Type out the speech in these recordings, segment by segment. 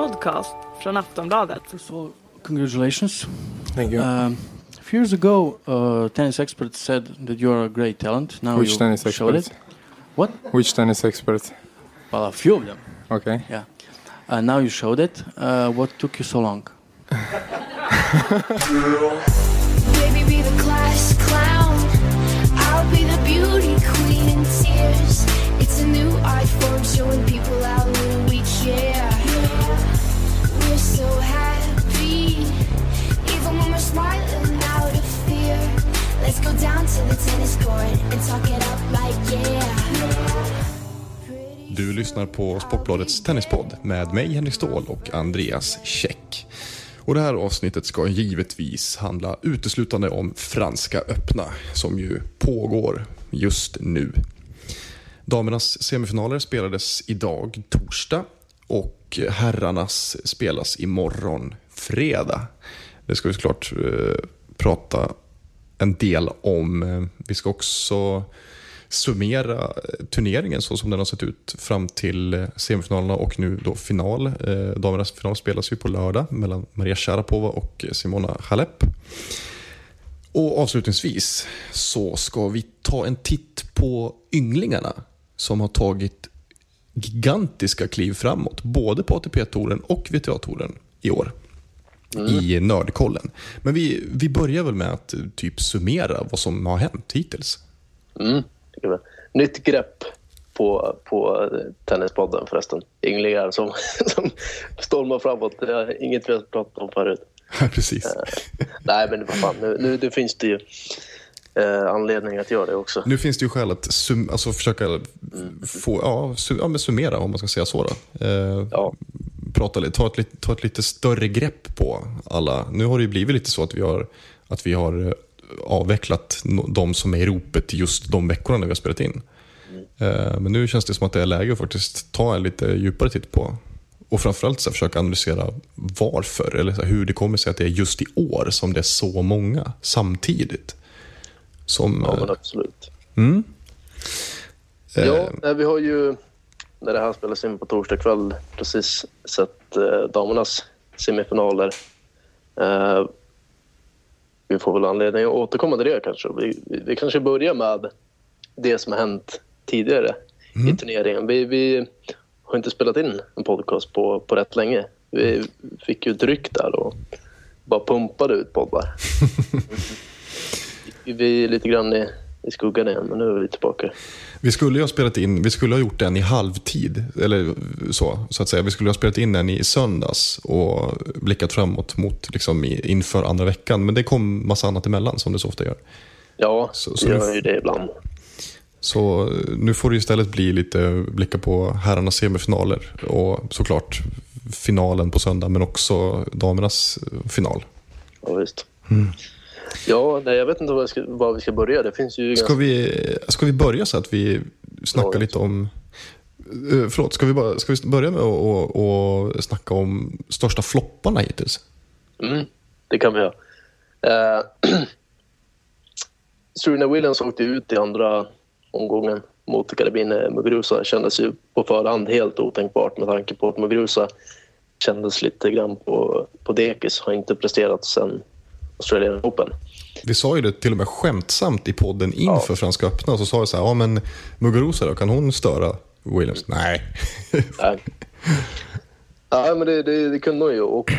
podcast från Aftonbladet. First of all, congratulations. Thank you. Um, a few years ago, uh, tennis experts said that you're a great talent. Now Which you tennis showed expert? it. What? Which tennis expert? Well, a few of them. Okay. Yeah. Uh, now you showed it. Uh, what took you so long? Baby, be the class clown. I'll be the beauty queen in tears. It's a new art form showing people how go down to the tennis court and talk it up like yeah. Du lyssnar på Sportbladets tennispodd med mig Henrik Ståhl och Andreas Käck. Och det här avsnittet ska givetvis handla uteslutande om Franska öppna som ju pågår just nu. Damernas semifinaler spelades idag, torsdag, och herrarnas spelas imorgon, fredag. Det ska vi såklart eh, prata en del om. Eh, vi ska också summera eh, turneringen så som den har sett ut fram till eh, semifinalerna och nu då final. Damernas final spelas ju på lördag mellan Maria Sharapova och Simona Halep. Och avslutningsvis så ska vi ta en titt på ynglingarna som har tagit gigantiska kliv framåt, både på ATP-touren och VTA-touren i år. I nördkollen. Men vi, vi börjar väl med att eh, typ summera vad som har hänt hittills. Mm. Nytt grepp på, på Tennispodden förresten. Ynglingar som, som stormar framåt. Inget vi har pratat om förut. Precis. Nej, men vad fan, nu, nu det finns det ju eh, anledning att göra det också. Nu finns det ju skäl att sum, alltså försöka få, ja, sum, ja, men summera om man ska säga så. Då. Eh, Ja. Prata, lite- ta, ett, ta ett lite större grepp på alla. Nu har det ju blivit lite så att vi har, att vi har eh, avvecklat de som är i ropet just de veckorna när vi har spelat in. Eh, men nu känns det som att det är läge att faktiskt ta en lite djupare titt på och framförallt så försöka analysera varför, eller hur det kommer sig att det är just i år som det är så många samtidigt. Som, Ja, eh, men absolut. Mm. Ja, vi har ju när det här spelas in på torsdag kväll precis sett eh, damernas semifinaler. Eh, vi får väl anledning att återkomma till det kanske. Vi, vi, vi kanske börjar med det som har hänt tidigare i turneringen. Vi, vi har inte spelat in en podcast på, på rätt länge. Vi fick ju ett ryck där och bara pumpade ut poddar. vi är lite grann i, i skuggan igen, men nu är vi tillbaka. Vi skulle ju ha spelat in, vi skulle ha gjort den i halvtid, eller så, så att säga. Vi skulle ha spelat in den i söndags och blickat framåt mot, liksom, inför andra veckan. Men det kom massa annat emellan som det så ofta gör. Ja, Så- det så nu- gör ju det ibland. Så eh, nu får det istället bli lite blicka på herrarnas semifinaler och såklart finalen på söndag men också damernas eh, final. Ja, visst. Ja, nej, jag vet inte var, jag ska, var vi ska börja. Det finns ju Ska ganska... vi, ska vi börja så att vi snackar Ja, lite om... eh, Förlåt, ska vi, bara, ska vi börja med att och, och snacka om största flopparna hittills? Mm, det kan vi göra. Eh, Serena Williams åkte ut i andra omgången mot Garabine Muguruza. Kändes ju på förhand helt otänkbart med tanke på att Muguruza kändes lite grann på, på dekis. Har inte presterat sen Australian Open. Vi sa ju det till och med skämtsamt i podden inför Ja. Franska öppna. Så sa vi så här, ja men Muguruza då, kan hon störa Williams? Nej. Nej. Ja, men det, det, det kunde hon ju. Och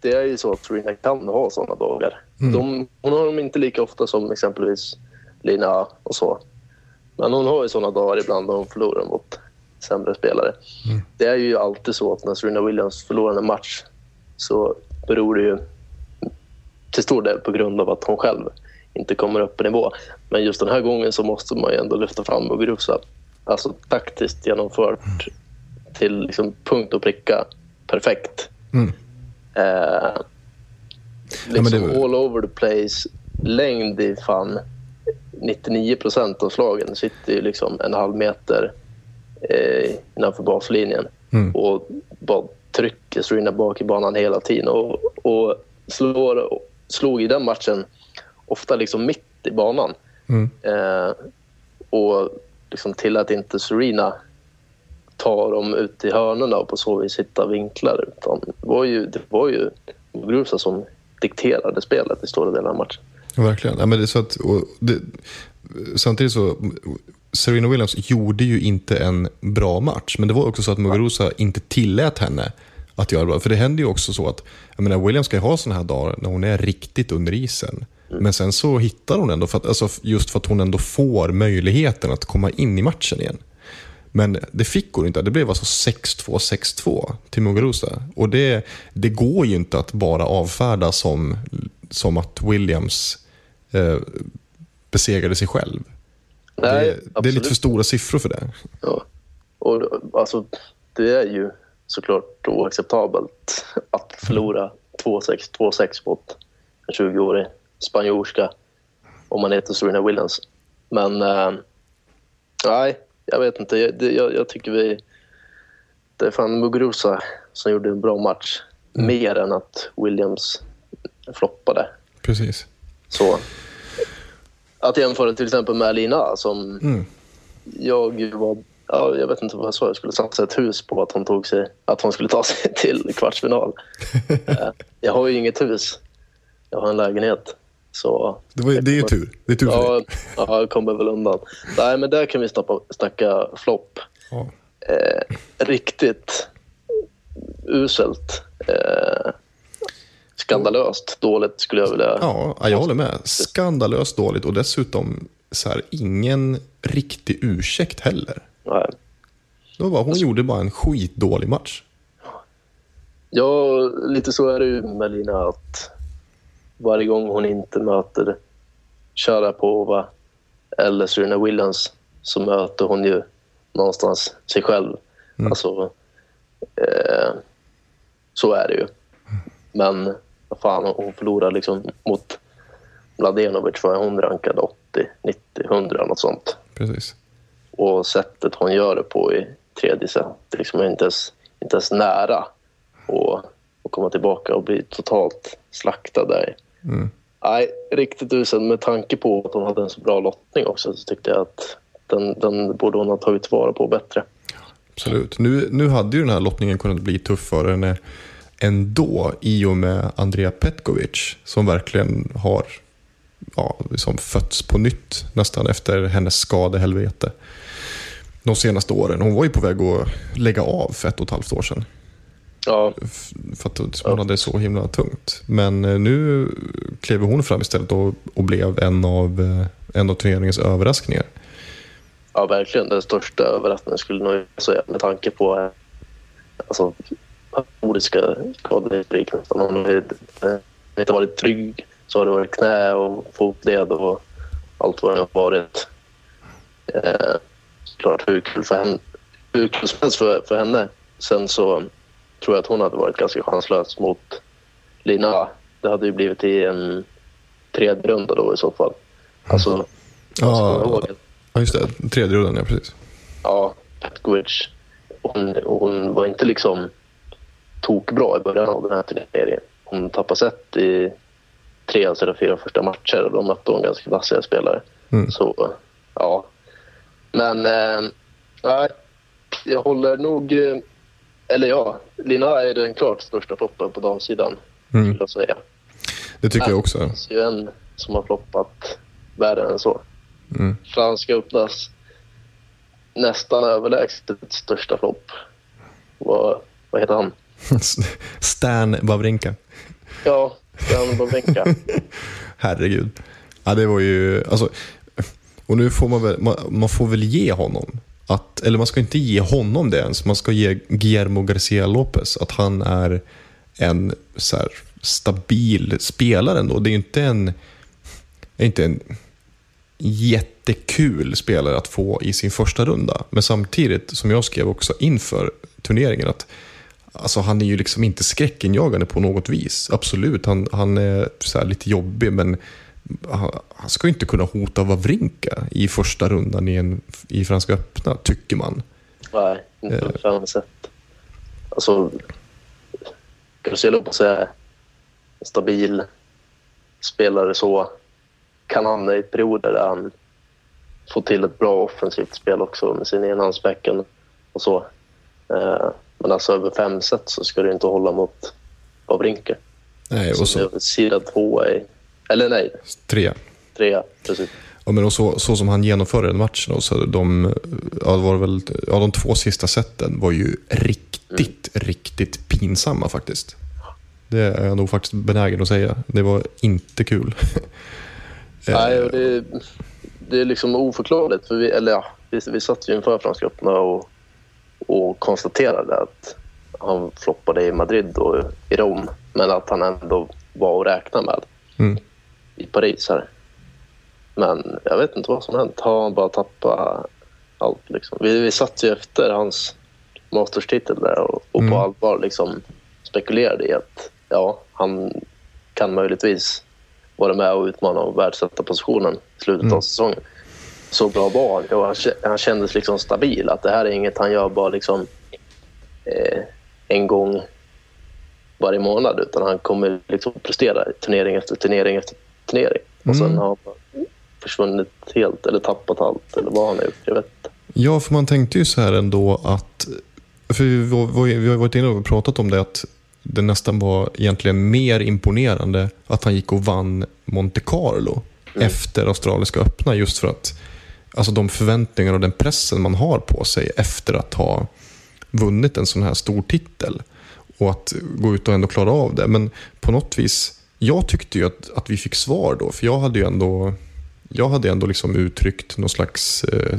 det är ju så att Serena kan ha sådana dagar. De, hon har dem inte lika ofta som exempelvis Lina och så. Men hon har ju sådana dagar ibland när hon förlorar mot sämre spelare. Det är ju alltid så att när Serena Williams förlorar en match så beror det ju till stor del på grund av att hon själv inte kommer upp i nivå. Men just den här gången så måste man ju ändå lyfta fram Muguruza. Alltså taktiskt genomfört till liksom punkt och pricka perfekt. Mm. Eh, liksom men det- all over the place. Längd i fan 99 procent av slagen sitter ju liksom en halv meter eh, innanför baslinjen Mm. och bara trycker Serena bak i banan hela tiden och, och slår, slog i den matchen ofta liksom mitt i banan. Mm. Eh, och liksom tillät inte Serena ta dem ut i hörnorna och på så vis hitta vinklar. Utan det var ju, det var ju Muguruza som dikterade spelet i stora delar av matchen. Verkligen. Ja, men det så att, det, samtidigt så, Serena Williams gjorde ju inte en bra match. Men det var också så att Muguruza inte tillät henne att göra bra. För det händer ju också så att, jag menar Williams ska ju ha sådana här dagar när hon är riktigt under isen. Men sen så hittar hon ändå, för att, alltså just för att hon ändå får möjligheten att komma in i matchen igen. Men det fick hon inte. Det blev alltså 6-2, 6-2 till Muguruza. Och det, det går ju inte att bara avfärda som, som att Williams eh, besegrade sig själv. Nej, det, det är lite för stora siffror för det. Ja. Och alltså, det är ju såklart oacceptabelt att förlora 2-6, 2-6 mot en 20-årig spanjorska om man heter Serena Williams. Men eh, nej, jag vet inte. Jag, jag, jag tycker vi... Det är fan Muguruza som gjorde en bra match. Mer än att Williams floppade. Precis. Så att jämföra till exempel med Lina som jag var... Ja, jag vet inte vad jag sa. Jag skulle satsa ett hus på att hon, tog sig, att hon skulle ta sig till kvartsfinal. Eh, jag har ju inget hus. Jag har en lägenhet. Så Det, var, det är ju tur. Det är tur för Ja, dig. ja, jag kommer väl undan. Nej, men där kan vi snappa, snacka flopp. Ja. Eh, riktigt uselt. Eh, skandalöst dåligt skulle jag vilja... Ja, jag håller med. Skandalöst dåligt och dessutom så här, ingen riktig ursäkt heller. Nej. Det var bara, hon gjorde bara en skitdålig match. Ja, lite så är det ju med Lina att varje gång hon inte möter Sharapova eller Serena Williams så möter hon ju någonstans sig själv. Alltså, eh, så är det ju. Men vad fan, hon förlorar liksom mot Mladenovic var hon rankad 80, 90, 100 något sånt. Precis. Och sättet hon gör det på i tredje set liksom är inte ens, inte ens nära och, och komma tillbaka och bli totalt slaktad där. Nej, riktigt usel. Med tanke på att hon hade en så bra lottning också så tyckte jag att den, den borde hon ha tagit vara på bättre. Absolut. Nu, nu hade ju den här lottningen kunnat bli tuff för henne ändå i och med Andrea Petkovic som verkligen har ja, liksom fötts på nytt nästan efter hennes skadehelvete de senaste åren. Hon var ju på väg att lägga av för ett och ett halvt år sedan. Ja, För att hon hade så himla tungt. Men eh, nu klev hon fram istället och, och blev en av, eh, en av turneringens överraskningar. ja verkligen. Den största överraskningen skulle nog jag säga med tanke på eh, alltså, nordiska skadehistorik nästan. Hon inte varit trygg. Så har det varit knä och fotled och allt vad det har varit. Eh, klart hur kul, för henne, hur kul som helst för, för henne. Sen så tror jag att hon hade varit ganska chanslös mot Lina. Det hade ju blivit i en tredje runda då i så fall. Alltså, ska komma ihåg att Ja, just det. Tredje rundan, ja precis. ja, Petkovic, hon, hon var inte liksom tokbra i början av den här turneringen. Hon tappade set i tre av sina fyra första matcher och de mötte hon ganska vassiga spelare. Mm. Så, ja. Men, eh, jag håller nog... Eh, eller ja, Lina är den klart största floppen på damsidan, Mm. skulle jag säga. Det tycker jag Det också. finns ju en som har floppat värre än så. Mm. Franska öppnas nästan överlägset största flopp. Vad, vad heter han? Stan Wawrinka. Ja, Jan Wawrinka. Herregud. Ja, det var ju... Alltså, och nu får man väl, man, man får väl ge honom att, eller man ska inte ge honom det ens, man ska ge Guillermo Garcia Lopez att han är en så här, stabil spelare ändå. Det är inte en, är inte en jättekul spelare att få i sin första runda. Men samtidigt, som jag skrev också inför turneringen, att Alltså han är ju liksom inte skräckinjagande på något vis. Absolut, han, han är så här lite jobbig men han, ska ju inte kunna hota Wawrinka i första rundan i, en, i Franska öppna, tycker man. Nej, inte på samma sätt. Alltså, Garcia Lopez är en stabil spelare så. Kan han i perioder där han får till ett bra offensivt spel också med sin enhandsbäcken och så. Eh, men alltså över fem set så ska det inte hålla mot Wawrinka. Nej, och så är sidad tvåa i... Eller nej, tre. trea. Precis. Ja, men och så, så som han genomförde den matchen, så de, ja, var väl, ja, de två sista seten var ju riktigt, riktigt pinsamma faktiskt. Det är jag nog faktiskt benägen att säga. Det var inte kul. Nej, och det, det är liksom oförklarligt. För vi, eller ja, vi, vi satt ju inför Franska öppna och, och konstaterade att han floppade i Madrid och i Rom. Men att han ändå var att räkna med Mm. I Paris. här. Men jag vet inte vad som hänt. Har han bara tappat allt? Liksom. Vi, vi satt ju efter hans masterstitel där och, och Mm. på allvar liksom spekulerade i att ja, han kan möjligtvis vara med och utmana och världssätta positionen i slutet Mm. av säsongen. Så bra var han. Och han, han kändes liksom stabil. Att det här är inget han gör bara liksom, eh, en gång varje månad utan han kommer liksom prestera turnering efter turnering efter turnering. Och sen Mm. har han försvunnit helt eller tappat allt eller vad han har gjort. Jag vet inte. Ja, för man tänkte ju så här ändå att... För vi, har varit inne och pratat om det att det nästan var egentligen mer imponerande att han gick och vann Monte Carlo efter Australiska öppna just för att alltså de förväntningar och den pressen man har på sig efter att ha vunnit en sån här stor titel och att gå ut och ändå klara av det. Men på något vis, jag tyckte ju att, att vi fick svar då, för jag hade ju ändå jag hade ändå liksom uttryckt någon slags eh,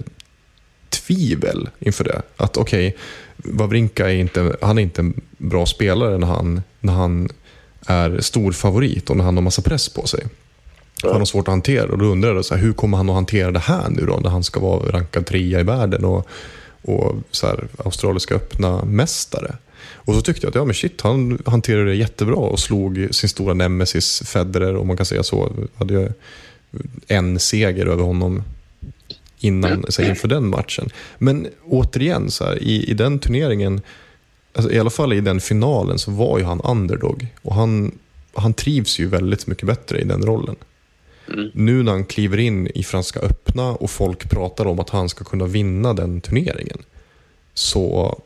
tvivel inför det. Att okej, Wawrinka är inte, han är inte en bra spelare när han, när han är stor favorit och när han har massa press på sig. Han har svårt att hantera och då undrar jag så här, hur kommer han att hantera det här nu då när han ska vara rankad trea i världen och, och så här, australiska öppna mästare. Och så tyckte jag att ja, men shit, han hanterade det jättebra och slog sin stora nemesis Federer om man kan säga så. Hade ju en seger över honom innan, så här, inför den matchen. Men återigen, så här, i, i den turneringen, alltså, i alla fall i den finalen, så var ju han underdog. Och han, han trivs ju väldigt mycket bättre i den rollen. Nu när han kliver in i Franska öppna och folk pratar om att han ska kunna vinna den turneringen så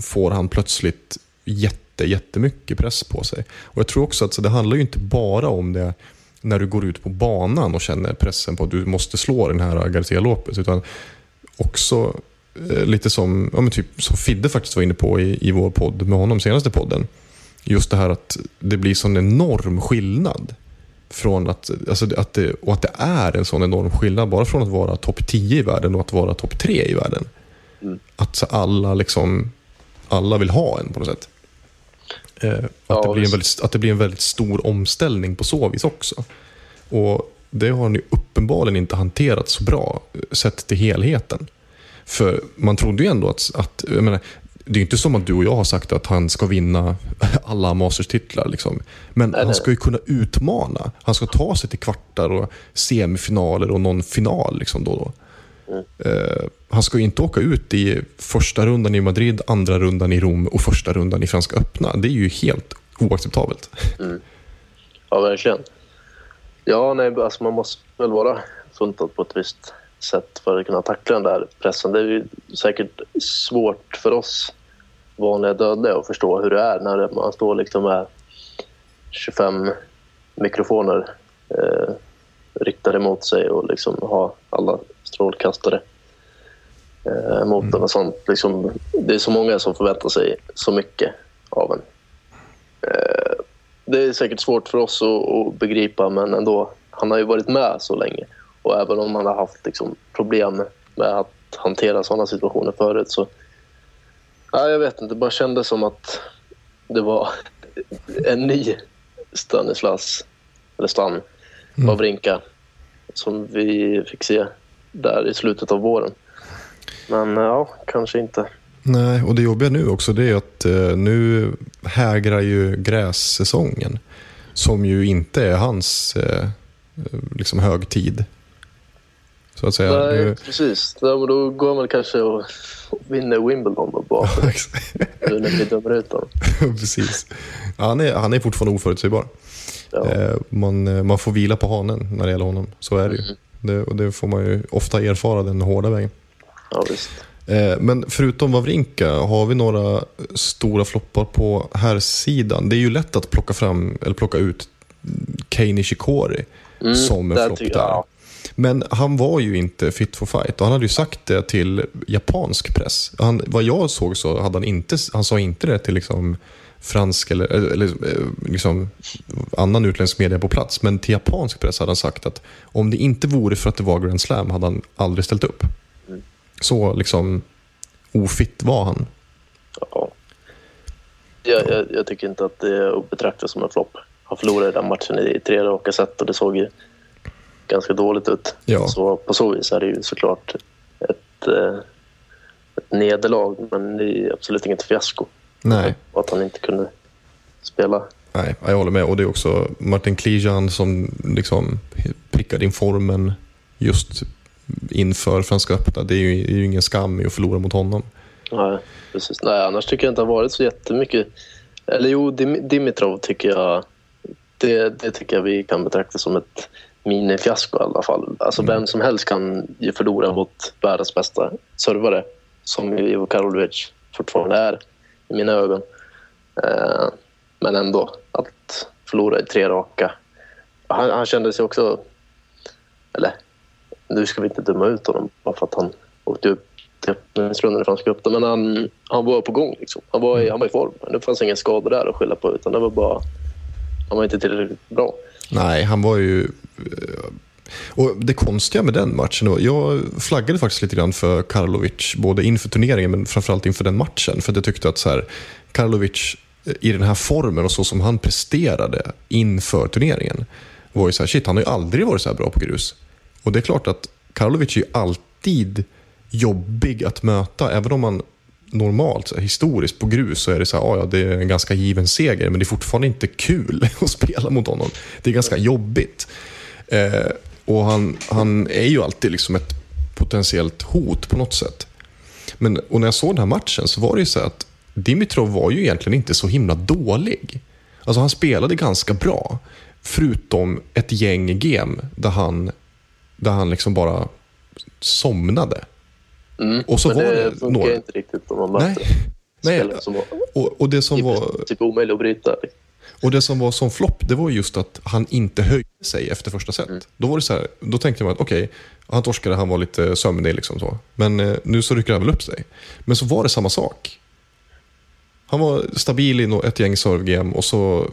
får han plötsligt jätte, jättemycket press på sig. Och jag tror också att så det handlar ju inte bara om det när du går ut på banan och känner pressen på att du måste slå den här Garcia Lopez utan också eh, lite som, ja, men typ, som Fidde faktiskt var inne på i, i vår podd med honom, senaste podden. Just det här att det blir sån enorm skillnad. Från att, alltså att det, och att det är en sån enorm skillnad bara från att vara topp 10 i världen och att vara topp 3 i världen. Att så alla liksom alla vill ha en på något sätt. Eh, att, Ja, det blir en väldigt, att det blir en väldigt stor omställning på så vis också. Och det har ni uppenbarligen inte hanterat så bra eh, sett till helheten. För man trodde ju ändå att, att jag menar, det är inte som att du och jag har sagt att han ska vinna alla Masters-titlar. Liksom. Men Nej, han ska ju kunna utmana. Han ska ta sig till kvartar och semifinaler och någon final liksom då och då. Eh, han ska ju inte åka ut i första rundan i Madrid, andra rundan i Rom och första rundan i Franska öppna. Det är ju helt oacceptabelt. Mm. Ja, verkligen. Ja, nej, alltså man måste väl vara funtad på ett visst sätt för att kunna tackla den där pressen. Det är ju säkert svårt för oss vanliga dödliga att förstå hur det är när man står liksom med 25 mikrofoner eh, riktade mot sig och liksom har alla strålkastare eh, mot en och sånt. Liksom, det är så många som förväntar sig så mycket av en. Eh, det är säkert svårt för oss att, att begripa, men ändå. Han har ju varit med så länge. Och även om han har haft liksom, problem med att hantera sådana situationer förut så... Ja, jag vet inte, det bara kändes som att det var en ny Stanislas, eller Stan, Wawrinka som vi fick se där i slutet av våren. Men ja, kanske inte. Nej, och det jobbiga nu också det är att eh, nu hägrar ju grässäsongen. Som ju inte är hans eh, liksom högtid. Så att säga. Nej, Nu, precis. Ja, men då går man kanske och vinner Wimbledon då bara nu när vi dömer ut honom. Precis. Han är, han är fortfarande oförutsägbar. Ja. Eh, man, eh, man får vila på hanen när det gäller honom. Så är det ju. Det, och det får man ju ofta erfara den hårda vägen. Ja, visst. Eh, Men förutom Wawrinka, har vi några stora floppar på här sidan? Det är ju lätt att plocka fram eller plocka ut Kei Nishikori som en flopp där. ja. Men han var ju inte fit for fight och han hade ju sagt det till japansk press. Han, vad jag såg så hade han inte, han sa inte det till liksom fransk eller, eller eh, liksom annan utländsk media på plats. Men till japansk press hade han sagt att om det inte vore för att det var Grand Slam hade han aldrig ställt upp. Så liksom ofitt var han. Ja. Jag, jag, jag tycker inte att det är att betrakta som en flopp. Han förlorade den matchen i tre raka set och det såg ju ganska dåligt ut. Ja. Så på så vis är det ju såklart ett, eh, ett nederlag, men det är absolut inget fiasko. Nej. Och att han inte kunde spela. Nej, jag håller med. Och det är också Martin Klijan som liksom prickade in formen just inför Franska öppna. Det är ju, det är ju ingen skam i att förlora mot honom. Nej, precis. Nej, annars tycker jag inte det har varit så jättemycket. Eller jo, Dim- Dimitrov tycker jag... Det, det tycker jag vi kan betrakta som ett minifiasko i alla fall. Alltså vem som helst kan ju förlora mot världens bästa servare som Ivo Karlovic fortfarande är i mina ögon. Eh, men ändå, att förlora i tre raka. Han, han kände sig också... Eller, nu ska vi inte döma ut honom bara för att han åkte upp till öppningsrundan i Franska öppna. Men han, han var på gång. Liksom. Han, var i, han var i form. Det fanns inga skador där att skylla på. Utan det var bara... Han var inte tillräckligt bra. Nej, han var ju... eh, Och det konstiga med den matchen, var- jag flaggade faktiskt lite grann för Karlovic, både inför turneringen men framförallt inför den matchen. För jag tyckte att så här, Karlovic eh, i den här formen och så som han presterade inför turneringen var ju så här, shit, han har ju aldrig varit så här bra på grus. Och det är klart att Karlovic är ju alltid jobbig att möta, även om man normalt, historiskt på grus så är det så här, ah, ja, det är en ganska given seger, men det är fortfarande inte kul att spela mot honom. Det är ganska jobbigt. Eh, och han, han är ju alltid liksom ett potentiellt hot på något sätt. Men, och när jag såg den här matchen så var det ju så att Dimitrov var ju egentligen inte så himla dålig. Alltså han spelade ganska bra. Förutom ett gäng game där han, där han liksom bara somnade. Mm. Och så men var det funkar några- inte riktigt om man Nej. möter Nej, spelare som var och, och, det som i var, princip omöjlig att bryta. och det som var som flopp, det var just att han inte höjde sig efter första set. Mm. Då, var det så här, då tänkte man att okej, han torskade, han var lite sömnig liksom så. Men eh, nu så rycker han väl upp sig. Men så var det samma sak. Han var stabil i ett gäng servegame och så,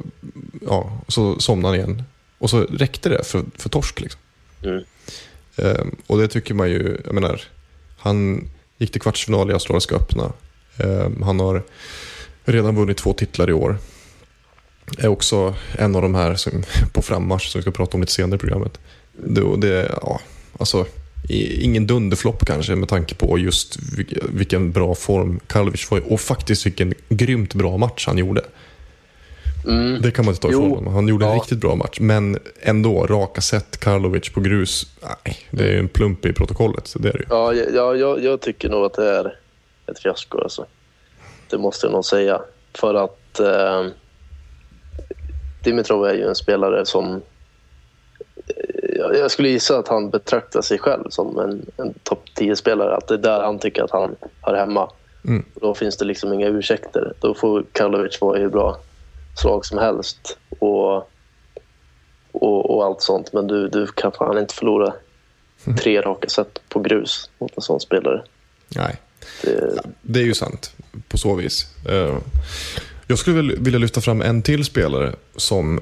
ja, så somnade han igen. Och så räckte det för, för torsk. Liksom. Mm. Ehm, och det tycker man ju, jag menar, han gick till kvartsfinal i Australiska öppna. Ehm, han har redan vunnit två titlar i år. Är också en av de här som, på frammarsch som vi ska prata om lite senare i programmet. Det, det, ja, alltså, ingen dunderflopp kanske med tanke på just vilken bra form Karlovic var i och faktiskt vilken grymt bra match han gjorde. Mm. Det kan man inte ta ifrån honom. Han gjorde en Ja. riktigt bra match. Men ändå, raka set, Karlovic på grus. Nej, det är ju en plump i protokollet. Så det är det ju. Ja, ja jag, jag tycker nog att det är ett fiasko. Alltså. Det måste jag nog säga. För att eh, Dimitrov är ju en spelare som... eh, jag- Jag skulle gissa att han betraktar sig själv som en, en topp 10-spelare. Att det är där han tycker att han hör hemma. Mm. Och Då finns det liksom inga ursäkter. Då får Karlovic vara hur bra slag som helst. Och, och, och allt sånt. Men du, du kan fan inte förlora tre raka set på grus mot en sån spelare. Nej, Det, det är ju sant på så vis. Eh, Jag skulle vilja lyfta fram en till spelare som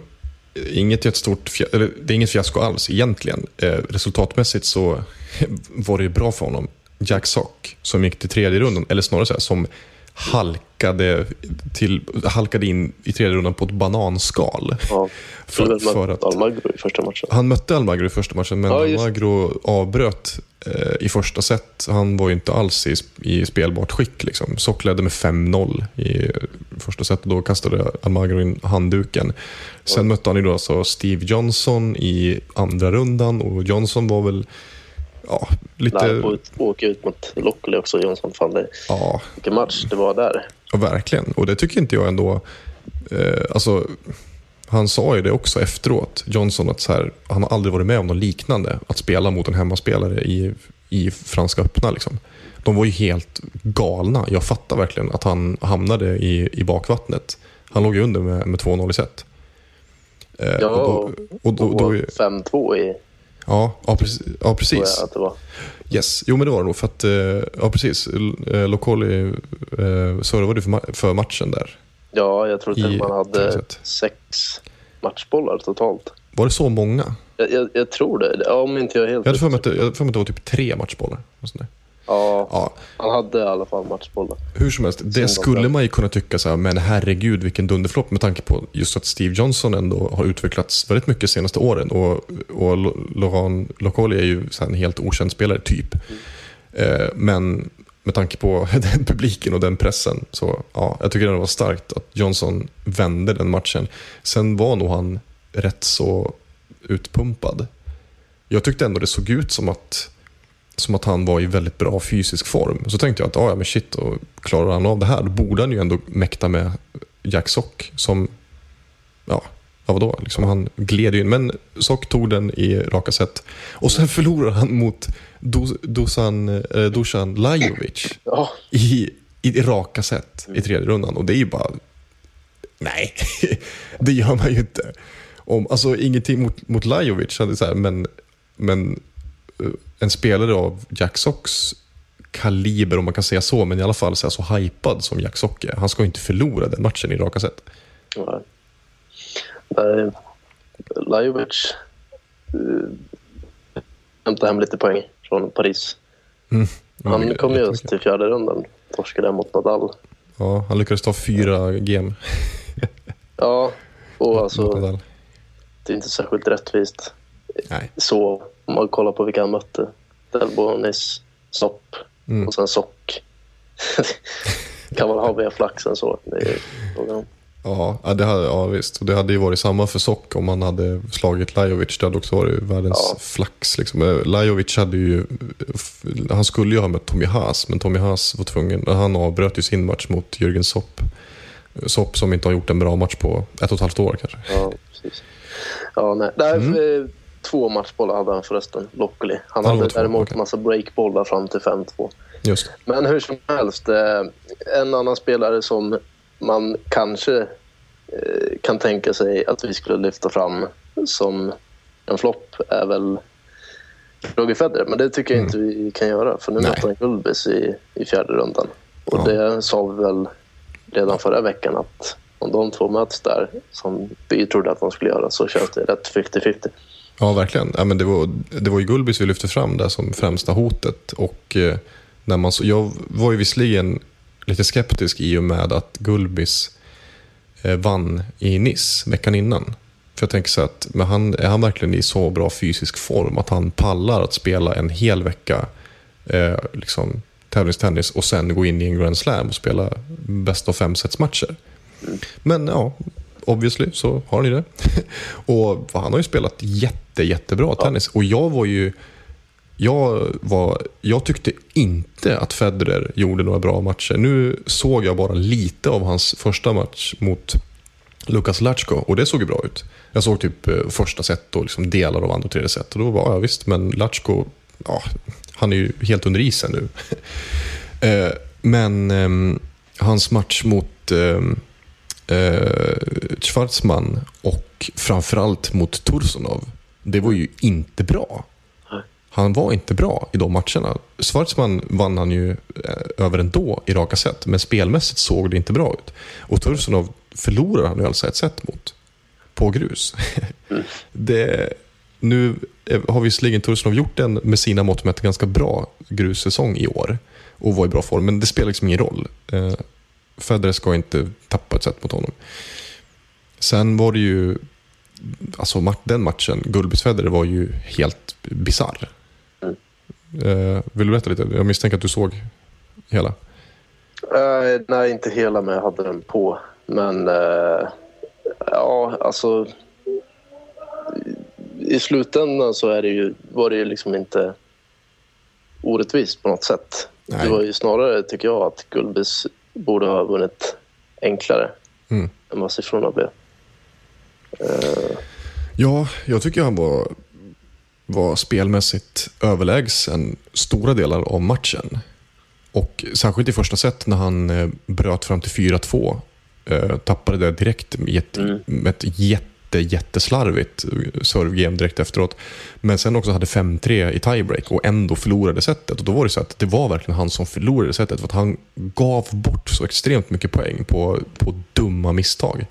inget jättestort, eller det är inget fiasko alls egentligen. Eh, Resultatmässigt så var det ju bra för honom. Jack Sock som gick till tredje rundan, eller snarare så här, som halkade, till, halkade in i tredje rundan på ett bananskal. ja, För- för, att- Almagro i första matchen. Han mötte Almagro i första matchen, men Ja. Almagro avbröt eh, i första set. Han var ju inte alls i, i spelbart skick. Liksom. Sock ledde med 5-0 i första set och då kastade Almagro in handduken. Sen mötte han ju då alltså Steve Johnson i andra rundan och Johnson var väl ja, lite... På åka ut mot Lockley också, Jonsson. Fan, det, Ja, vilken match det var där. Ja, verkligen. Och det tycker inte jag ändå... Eh, alltså, han sa ju det också efteråt, Johnson, att så här, han har aldrig varit med om något liknande. Att spela mot en hemmaspelare i, i Franska öppna. Liksom. De var ju helt galna. Jag fattar verkligen att han hamnade i, i bakvattnet. Han låg ju under med, med 2-0 i set. Eh, Ja, och då, och då, då, Och 5-2 i, ja, ja, precis. Ja, precis. att det var. Yes, jo men det var det nog. För att, eh, ja precis, eh, Lokoli eh, servade för, för matchen där. Ja, jag tror att man hade sex matchbollar totalt. Var det så många? Jag, jag, jag tror det, Ja, om inte jag helt jag hade för mig att det var typ tre matchbollar. och sånt där. Ja, Ja, han hade i alla fall matchbollar. hur som helst, det skulle man ju kunna tycka så här, men herregud vilken dunderflopp med tanke på just att Steve Johnson ändå har utvecklats väldigt mycket de senaste åren. Och, och Laurent Lokoli är ju en helt okänd spelare, typ. Eh, men med tanke på den publiken och den pressen så ja, jag tycker det var starkt att Johnson vände den matchen. Sen var nog han rätt så utpumpad. Jag tyckte ändå det såg ut som att, som att han var i väldigt bra fysisk form. Så tänkte jag att ah, ja, men shit, och klarar han av det här då borde han ju ändå mäkta med Jack Sock som, ja, ja vadå, liksom han gled ju in. Men Sock tog den i raka set. Och sen förlorade han mot Dusan, eh, Dusan Lajovic Ja, i, i raka set i tredje rundan. Och det är ju bara... Nej, det gör man ju inte. Om, alltså ingenting mot, mot Lajovic, hade så här, men, men eh, en spelare av Jack Socks kaliber, om man kan säga så, men i alla fall så, här, så hypad som Jack Sock är. Han ska inte förlora den matchen i raka ja. Nej, Lajovic uh, hämtade hem lite poäng från Paris. Mm. Han Mm, kom ju till fjärde rundan. Torskade mot Nadal. Ja, han lyckades ta fyra game Ja, och alltså det är inte särskilt rättvist. Nej. Så om man kollar på vilka han mötte. Delbonis, Sopp Mm. och sen Sock. kan man ha mer flax än så. Det är frågan om. Ja, det hade, ja visst. Det hade ju varit samma för Sock om han hade slagit Lajovic. Det hade också varit världens Ja. flax. Liksom. Eh, Lajovic hade ju... Han skulle ju ha mött Tommy Haas, men Tommy Haas var tvungen... Han avbröt ju sin match mot Jürgen Sopp. Sopp som inte har gjort en bra match på ett och ett halvt år kanske. Ja, precis. Ja, nej. nej Mm. Två matchbollar hade han förresten, Lockley. Han Han hade två, däremot okej. massa breakbollar fram till 5-2. Just Men hur som helst, eh, en annan spelare som man kanske eh, kan tänka sig att vi skulle lyfta fram som en flopp är väl Roger Federer. Men det tycker jag inte vi kan göra för nu Nej. möter han Gulbis i, i fjärde rundan. Och Ja. det sa vi väl redan förra veckan att om de två möts där, som vi trodde att de skulle göra, så känns det rätt 50-50. Ja, verkligen. Ja, men det, var, det var ju Gulbis vi lyfte fram där som främsta hotet. Och, eh, när man, så, jag var ju visserligen lite skeptisk i och med att Gulbis eh, vann i Nice veckan innan. För jag tänker så att men han, är han verkligen i så bra fysisk form att han pallar att spela en hel vecka eh, liksom, tävlingstennis och sen gå in i en Grand Slam och spela bäst av fem sets matcher. Men ja, obviously så har ju det. och han har ju spelat jätte, jättebra tennis. Och jag var ju... Jag, var, jag tyckte inte att Federer gjorde några bra matcher. Nu såg jag bara lite av hans första match mot Lukas Latchko och det såg ju bra ut. Jag såg typ eh, första set och liksom delar av andra och tredje set och då var jag visst, men Latchko, ja, han är ju helt under isen nu. Eh, men ehm, hans match mot ehm, eh, Schwarzman och framförallt mot Tursunov, det var ju inte bra. Han var inte bra i de matcherna. Schwarzman vann han ju eh, över ändå i raka set, men spelmässigt såg det inte bra ut. Och Tursunov förlorade han ju alltså ett set mot, på grus. det, nu eh, har visserligen Tursunov gjort en med sina mått mätt ganska bra grussäsong i år och var i bra form, men det spelar liksom ingen roll. Federer ska inte tappa ett set mot honom. Sen var det ju, alltså den matchen, Gullbys-Federer var ju helt bizarr. Mm. Eh, vill du berätta lite? Jag misstänker att du såg hela. Eh, nej, inte hela, men jag hade den på. Men eh, ja, alltså... I slutändan så är det ju, var det ju liksom inte orättvist på något sätt. Nej. Det var ju snarare, tycker jag, att Gulbis borde ha vunnit enklare Mm. än vad siffrorna blev. Eh, Ja, jag tycker han var, var spelmässigt överlägsen stora delar av matchen. Och särskilt i första set när han eh, bröt fram till 4-2. Eh, tappade det direkt med ett, med ett jätte, jätteslarvigt servegame direkt efteråt. Men sen också hade 5-3 i tiebreak och ändå förlorade setet. Och då var det så att det var verkligen han som förlorade setet. För att han gav bort så extremt mycket poäng på, på dumma misstag.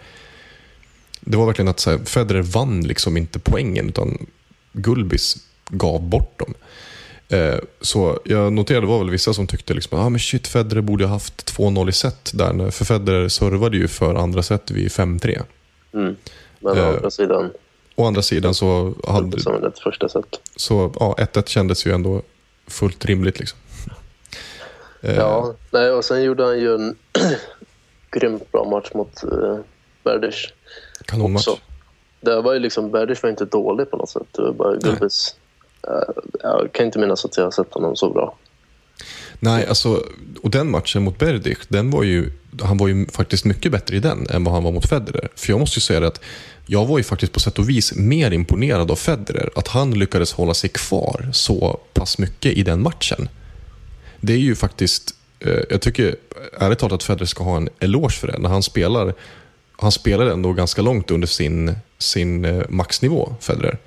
Det var verkligen att så här, Federer vann liksom inte poängen utan Gulbis gav bort dem. Eh, så jag noterade det var väl vissa som tyckte liksom, ah, men shit, Federer borde ha haft 2-0 i set där. För Federer servade ju för andra set vid 5-3. Mm. Men å Eh, andra sidan, Å andra sidan så, hade, som ett första set. så ja, 1-1 kändes ju ändå fullt rimligt. Liksom. Eh, Ja, nej, och sen gjorde han ju en grymt bra match mot uh, Berdych Kanonmatch. också. Det var ju liksom, Berdych var inte dålig på något sätt. Det var bara Gulbis. eh, jag kan inte minnas att jag har sett honom så bra. Nej, alltså, och den matchen mot Berdych, den var ju, han var ju faktiskt mycket bättre i den än vad han var mot Federer. För jag måste ju säga att jag var ju faktiskt på sätt och vis mer imponerad av Federer. Att han lyckades hålla sig kvar så pass mycket i den matchen. Det är ju faktiskt, eh, jag tycker ärligt talat att Federer ska ha en eloge för det. När han spelar, han spelar ändå ganska långt under sin, sin eh, maxnivå, Federer.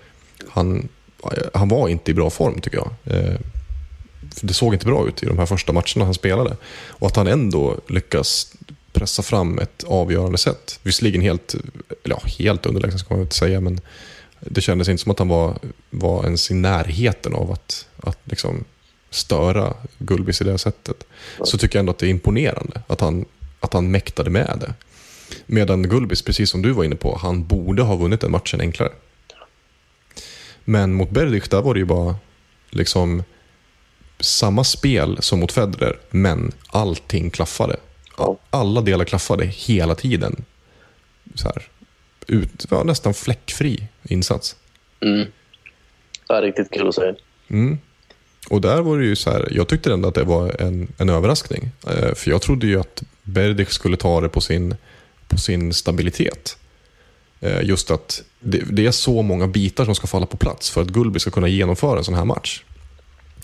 Han, eh, han var inte i bra form tycker jag. Eh, det såg inte bra ut i de här första matcherna han spelade. Och att han ändå lyckas pressa fram ett avgörande sätt. Visserligen helt, eller ja, helt underlägsen ska man inte säga, men det kändes inte som att han var, var ens i närheten av att, att liksom störa Gulbis i det sättet. Så tycker jag ändå att det är imponerande att han, att han mäktade med det. Medan Gulbis, precis som du var inne på, han borde ha vunnit den matchen enklare. Men mot Berdych, där var det ju bara liksom samma spel som mot Federer, men allting klaffade. Ja. Alla delar klaffade hela tiden. Så här, ut, ja, nästan fläckfri insats. Mm. Är riktigt kul att se. Mm. Och där var det ju så här, jag tyckte ändå att det var en, en överraskning. Eh, för jag trodde ju att Berdych skulle ta det på sin, på sin stabilitet. Eh, just att det, det är så många bitar som ska falla på plats för att Gulbi ska kunna genomföra en sån här match.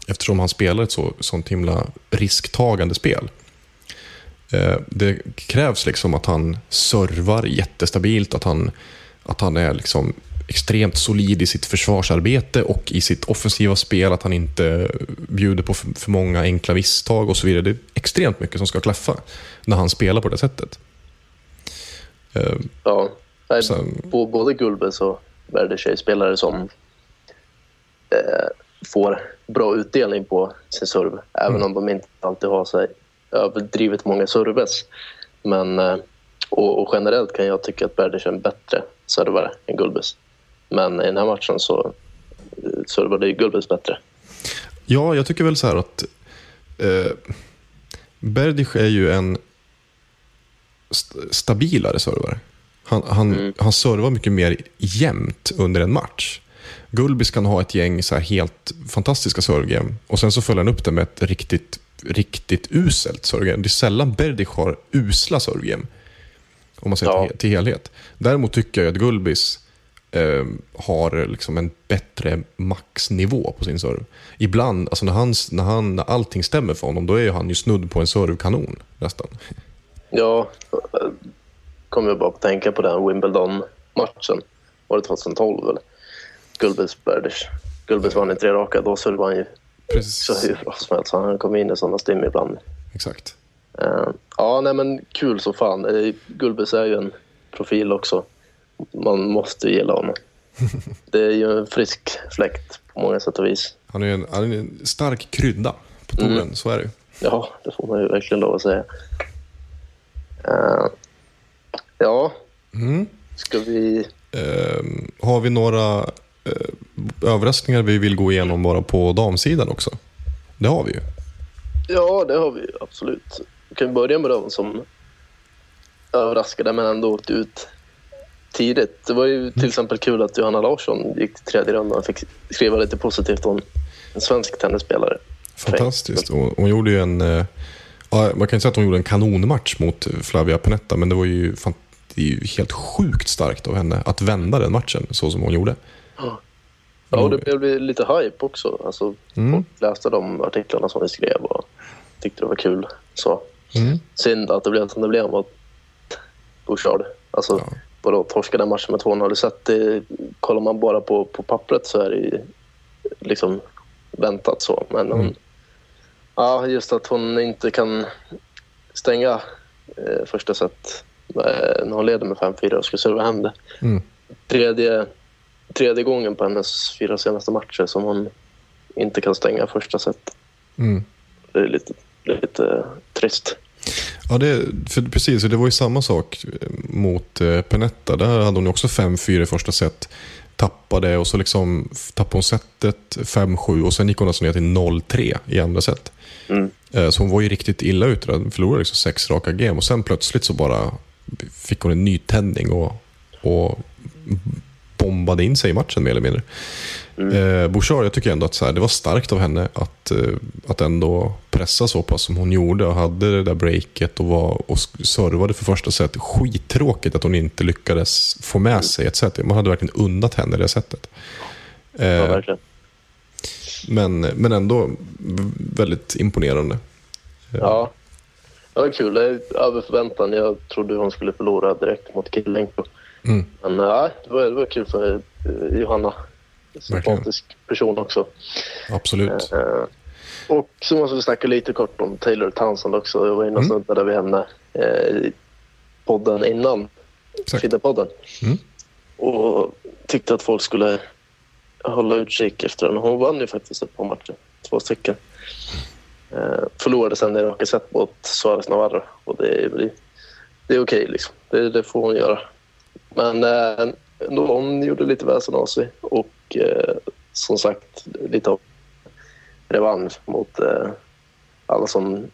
Eftersom han spelar ett så, sånt himla risktagande spel. Eh, det krävs liksom att han servar jättestabilt, att han, att han är liksom extremt solid i sitt försvarsarbete och i sitt offensiva spel, att han inte bjuder på för, många enkla misstag och så vidare. Det är extremt mycket som ska klaffa när han spelar på det sättet. Eh, Ja. Sen- Både Gulbis och är spelare som eh, får bra utdelning på sin serv. Även Mm. om de inte alltid har sig överdrivet många serves. Men, eh, och, och generellt kan jag tycka att Berdych är en bättre servare än Gulbis. Men i den här matchen så eh, servade ju Gulbis bättre. Ja, jag tycker väl så här att eh, Berdych är ju en st stabilare servare. Han, han, han servar mycket mer jämnt under en match. Gulbis kan ha ett gäng så här helt fantastiska servegame och sen så följer han upp det med ett riktigt, riktigt uselt servegame. Det är sällan Berdych har usla servegame. Om man ser Ja. till, till helhet. Däremot tycker jag att Gulbis eh, har liksom en bättre maxnivå på sin serve. Ibland, alltså när, han, när, han, när allting stämmer för honom, då är han ju snudd på en servkanon nästan. Ja, kom jag bara att tänka på den Wimbledon-matchen. Var det 2012 eller? Gulbis Berdych. Gulbis vann i tre raka. Då servade han ju Precis. så hur bra som helst. Han kom in i sådana stim ibland. Exakt. Eh, ja, nej men kul så fan. Uh, Gulbis är ju en profil också. Man måste gilla honom. Det är ju en frisk fläkt på många sätt och vis. Han är ju en, han är en stark krydda på touren, så är det ju. Ja, det får man ju verkligen lov att säga. Eh, ja, Mm. ska vi... Ehm, har vi några eh, överraskningar vi vill gå igenom bara på damsidan också? Det har vi ju. Ja, det har vi ju absolut. Vi kan börja med de som överraskade men ändå åkte ut tidigt. Det var ju till exempel kul att Johanna Larsson gick till tredje rundan och fick skriva lite positivt om en svensk tennisspelare. Fantastiskt. Hon gjorde ju en... eh, man kan inte säga att hon gjorde en kanonmatch mot Flavia Pennetta, men det var ju, fan, det är ju helt sjukt starkt av henne att vända den matchen så som hon gjorde. Ja. Och det blev lite hype också. Alltså, Mm. Folk läste de artiklarna som vi skrev och tyckte det var kul. Så. Mm. Synd att det blev som det blev mot Bouchard. Alltså, Ja. vadå, torskade matchen med 2-0. Har du sett det? Kollar man bara på, på pappret så är det ju liksom väntat så. Men hon, Mm. ja, just att hon inte kan stänga eh, första set eh, när hon leder med 5-4 och ska serva hem det. Mm. Tredje, tredje gången på hennes fyra senaste matcher som hon inte kan stänga första set. Mm. Det är lite, lite eh, trist. Ja, det, för precis. Det var ju samma sak mot eh, Penetta. Där hade hon också 5-4 i första set. Tappade och så liksom tappade hon setet 5-7 och sen gick hon alltså ner till 0-3 i andra set. Mm. Eh, Så hon var ju riktigt illa ute. Hon förlorade liksom sex raka game och sen plötsligt så bara fick hon en nytändning och, och bombade in sig i matchen mer eller mindre. Eh, Bouchard, jag tycker ändå att så här, det var starkt av henne att, eh, att ändå pressa så pass som hon gjorde och hade det där breaket och, var, och servade för första set. Skittråkigt att hon inte lyckades få med sig ett set. Man hade verkligen unnat henne det sättet. Ja, Eh, verkligen. men, men ändå väldigt imponerande. Ja. Det var kul. Över förväntan. Jag trodde hon skulle förlora direkt mot Killenko. Mm. Men ja, det, var, det var kul för eh, Johanna. Sympatisk person också. Absolut. Eh, och så måste vi snacka lite kort om Taylor Townsend också. Jag var inne och Mm. snuddade vid henne eh, i podden innan. Fidde-podden. Mm. Och tyckte att folk skulle hålla utkik efter henne. Hon vann ju faktiskt ett par matcher. Två stycken. Eh, förlorade sen i raka set mot Suarez Navarro. Och det är, det är okej liksom. Det, det får hon göra. Men eh, hon gjorde lite väsen av sig. Och eh, som sagt, lite av revansch mot eh, alla som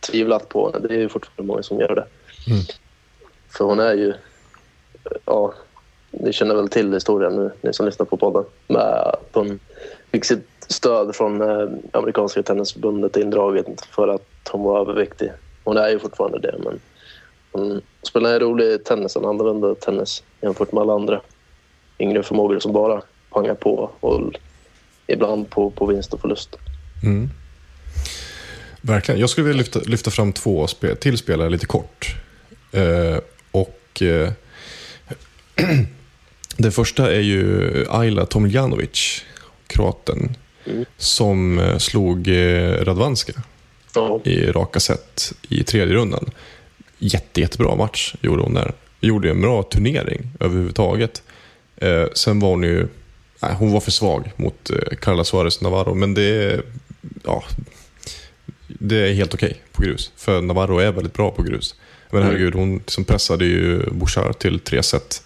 tvivlat på henne. Det är ju fortfarande många som gör det. Mm. För hon är ju... Ja, ni känner väl till historien nu, ni som lyssnar på podden. Med att hon fick sitt stöd från eh, amerikanska tennisförbundet indraget för att hon var överviktig. Hon är ju fortfarande det, men hon spelar en rolig tennis, en annorlunda tennis jämfört med alla andra yngre förmågor som bara pangar på och ibland på, på vinst och förlust. Mm. Verkligen. Jag skulle vilja lyfta, lyfta fram två spe, till spelare lite kort. Eh, och eh, Det första är ju Ayla Tomiljanovic, kroaten, Mm. som eh, slog eh, Radvanska Ja, i raka set i tredje rundan. Jätte, jättebra match gjorde hon där. Gjorde en bra turnering överhuvudtaget. Eh, sen var hon ju, nej, hon var för svag mot eh, Carla Suarez Navarro, men det, ja, det är helt okej på grus. För Navarro är väldigt bra på grus. Men Mm. herregud, hon liksom pressade ju Bouchard till tre set.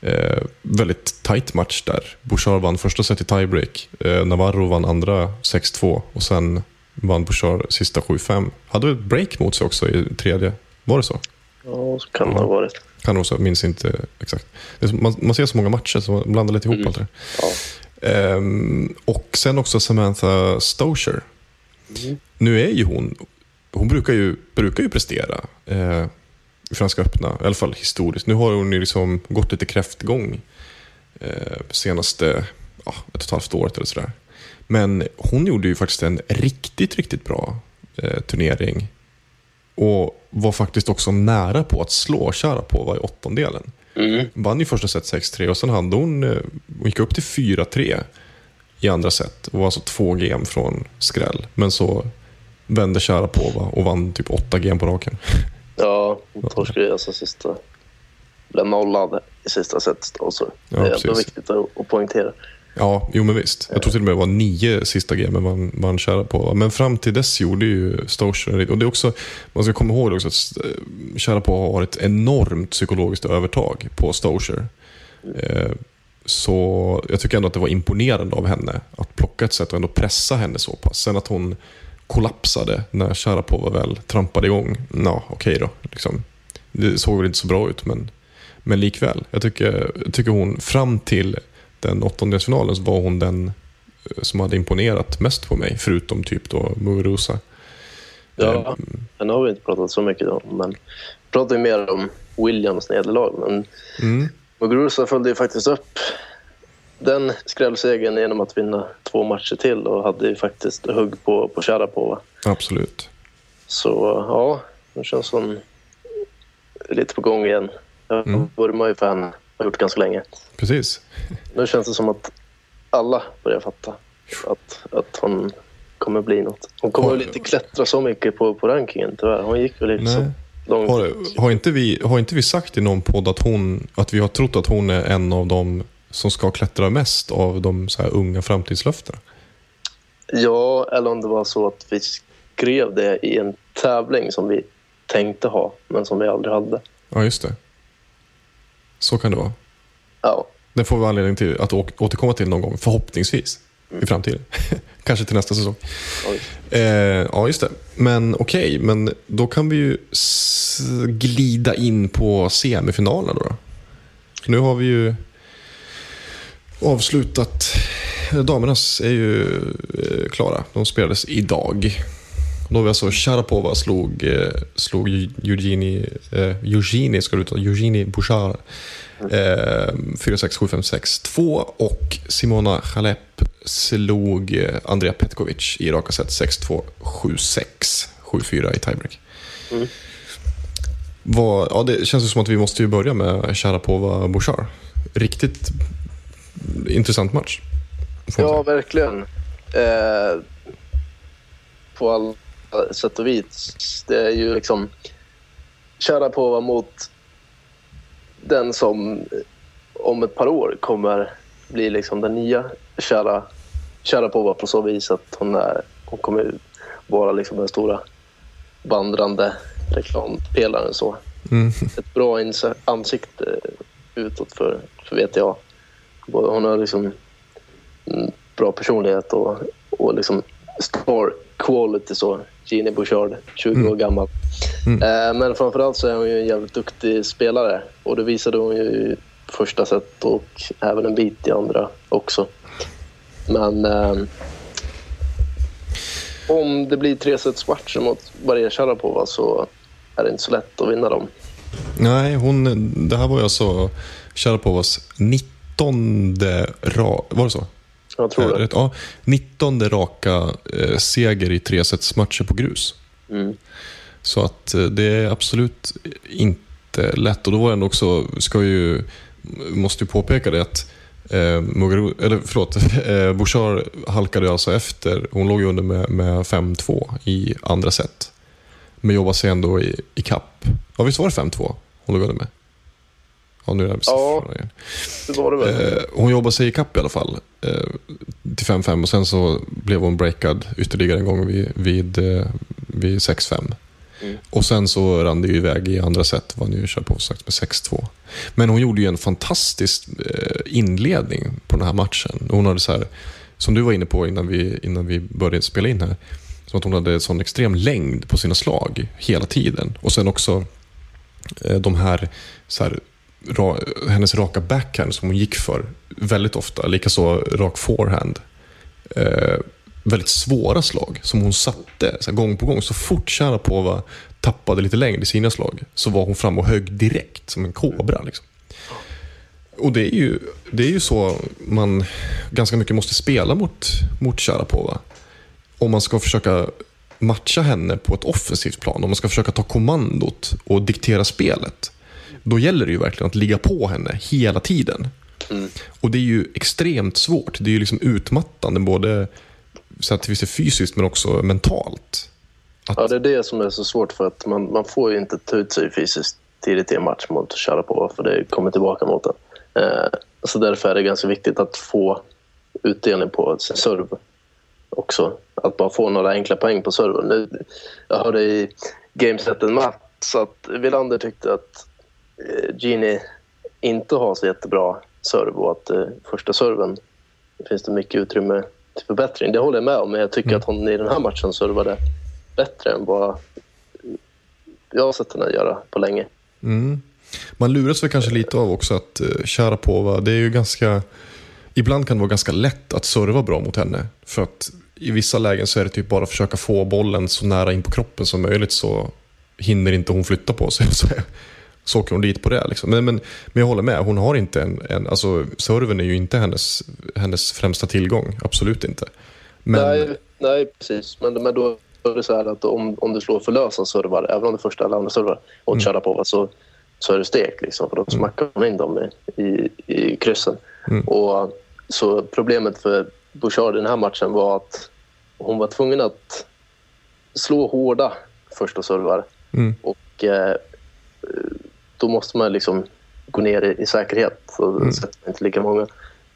Eh, väldigt tight match där. Bouchard vann första set i tiebreak. Eh, Navarro vann andra 6-2 och sen vann Bouchard sista 7-5. Hade ett break mot sig också i tredje. Var det så? ja så kan det ha varit. Kan också, minns inte exakt. Det Man, man ser så många matcher så man blandar lite ihop Mm. allt det Ja. Ehm, Och sen också Samantha Stosher. Mm. Nu är ju hon, hon brukar ju, brukar ju prestera eh, i Franska öppna, i alla fall historiskt. Nu har hon ju liksom gått lite kräftgång eh, senaste ja, ett och ett halvt året eller sådär. Men hon gjorde ju faktiskt en riktigt, riktigt bra eh, turnering. Och var faktiskt också nära på att slå Sharapova i åttondelen. Mm. Vann ju första set 6-3 och sen hade hon, eh, hon gick upp till 4-3 i andra set. Och var alltså två game från skräll. Men så vände Sharapova och vann typ åtta game på raken. Ja, hon torskade ju alltså sista... Blev nollad i sista set. Ja, det är ändå viktigt att, att poängtera. Ja, jo men visst. Jag tror till och med det var nio sista gamen man, man på. Men fram till dess gjorde ju Stosher Och det är också, man ska komma ihåg också att eh, på har ett enormt psykologiskt övertag på Stosher. Eh, så jag tycker ändå att det var imponerande av henne att plocka ett sätt och ändå pressa henne så pass. Sen att hon kollapsade när Sharapova väl trampade igång. Ja, okej då. Liksom. Det såg väl inte så bra ut, men, men likväl. Jag tycker, jag tycker hon, fram till den åttondelsfinalen så var hon den eh, som hade imponerat mest på mig, förutom typ då Muguruza. Ja, den har vi inte pratat så mycket om. Men vi pratar ju mer om Williams nederlag. Men Mm. Muguruza följde ju faktiskt upp den skrällsegern genom att vinna två matcher till och hade ju faktiskt hugg på, på Sharapova. Absolut. Så ja, det känns som lite på gång igen. Jag Mm. vurmar ju för henne, har gjort ganska länge. Precis. Nu känns det som att alla börjar fatta att, att hon kommer bli något. Hon kommer Har- väl inte klättra så mycket på, på rankingen tyvärr. Hon gick väl inte så långt. Har, har, inte vi, har inte vi sagt i någon podd att, hon, att vi har trott att hon är en av de som ska klättra mest av de så här unga framtidslöftena? Ja, eller om det var så att vi skrev det i en tävling som vi tänkte ha, men som vi aldrig hade. Ja, just det. Så kan det vara. Ja, Det får vi anledning till att återkomma till någon gång, förhoppningsvis, i framtiden. Kanske till nästa säsong. Eh, ja, just det. Men okej, men då kan vi ju glida in på semifinalerna då. Nu har vi ju avslutat. Damernas är ju eh, klara. De spelades idag. Då har vi alltså Sharapova slog, eh, slog Eugenie, eh, Eugenie, ska du uttala, Eugenie Bouchard. Eh, 4-6, 7-5, 6-2 och Simona Halep slog eh, Andrea Petkovic i raka set 6-2, 7-6, 7-4 i tiebreak. Mm. Vad, ja, det känns som att vi måste ju börja med Sharapova Bouchard. Riktigt intressant match. Ja, verkligen. Eh, på alla sätt och vis. Det är ju liksom Sharapova mot den som om ett par år kommer bli liksom den nya Shara, Sharapova på så vis att hon, är, hon kommer vara liksom den stora vandrande reklampelaren. Så. Mm. Ett bra ansikte utåt för, för VTA. Hon har liksom bra personlighet och, och liksom star quality så. Gini Bouchard, 20 år gammal. Mm. Eh, men framförallt så är hon ju en jävligt duktig spelare och det visade hon ju i första set och även en bit i andra också. Men eh, om det blir tre sets matcher mot Maria Sharapova så är det inte så lätt att vinna dem. Nej, hon, det här var ju alltså Sharapovas 19 ra, var det så? Jag tror det. rätt? Ja, 19 raka eh, seger i tre sets matcher på grus. Mm. Så att eh, det är absolut inte lätt. Och då var det också, ska ju, måste ju påpeka det att eh, Mugaru, eller förlåt, eh, Bouchard halkade alltså efter. Hon låg under med, med 5-2 i andra set. Men jobbade sig ändå i, i kapp. Ja, visst var det 5-2 hon låg under med? Ja, nu är det Ja. igen. Det var det väl. Eh, hon jobbade sig i kapp i alla fall. Eh, till 5-5 och sen så blev hon breakad ytterligare en gång vid, vid, eh, vid 6-5. Mm. Och sen så rann det ju iväg i andra set. Var nu kör på sagt med 6-2. Men hon gjorde ju en fantastisk inledning på den här matchen. Hon hade så här, som du var inne på innan vi, innan vi började spela in här. Som att hon hade sån extrem längd på sina slag hela tiden. Och sen också de här, så här ra, hennes raka backhand som hon gick för väldigt ofta. Likaså rak forehand. Eh, väldigt svåra slag som hon satte så här, gång på gång. Så fort Sharapova tappade lite längd i sina slag så var hon fram och högg direkt som en kobra. Liksom. Och det är, ju, det är ju så man ganska mycket måste spela mot, mot Sharapova. Om man ska försöka matcha henne på ett offensivt plan, om man ska försöka ta kommandot och diktera spelet. Då gäller det ju verkligen att ligga på henne hela tiden. Mm. Och det är ju extremt svårt. Det är ju liksom utmattande både så att är fysiskt men också mentalt. Att, Ja, det är det som är så svårt för att man, man får ju inte ta ut sig fysiskt tidigt i en match mot Sharapova för det kommer tillbaka mot en. Eh, så därför är det ganska viktigt att få utdelning på sin serv också. Att bara få några enkla poäng på serven. Jag hörde i gamesetten Mats att Wilander tyckte att eh, Gini inte har så jättebra serv och att eh, första serven finns det mycket utrymme till förbättring. Det håller jag med om, men jag tycker Mm. att hon i den här matchen servade bättre än vad jag har sett henne göra på länge. Mm. Man luras väl kanske lite av också att Sharapova, det är ju ganska... Ibland kan det vara ganska lätt att serva bra mot henne. För att i vissa lägen så är det typ bara att försöka få bollen så nära in på kroppen som möjligt så hinner inte hon flytta på sig. Så, åker hon dit på det. Liksom. Men, men, men jag håller med, hon har inte en, en alltså serven är ju inte hennes, hennes främsta tillgång, absolut inte. Men, Nej, nej, precis. Men, men då är det så här att om, om du slår för lösa servar, även om det är första eller andra servar, och Mm. på så, så är det stek. Liksom, för då smackar hon in dem i, i, i kryssen. Mm. Och, så problemet för Bouchard i den här matchen var att hon var tvungen att slå hårda första servar. Mm. Och eh, då måste man liksom gå ner i, i säkerhet. Så Mm. sätter man inte lika många.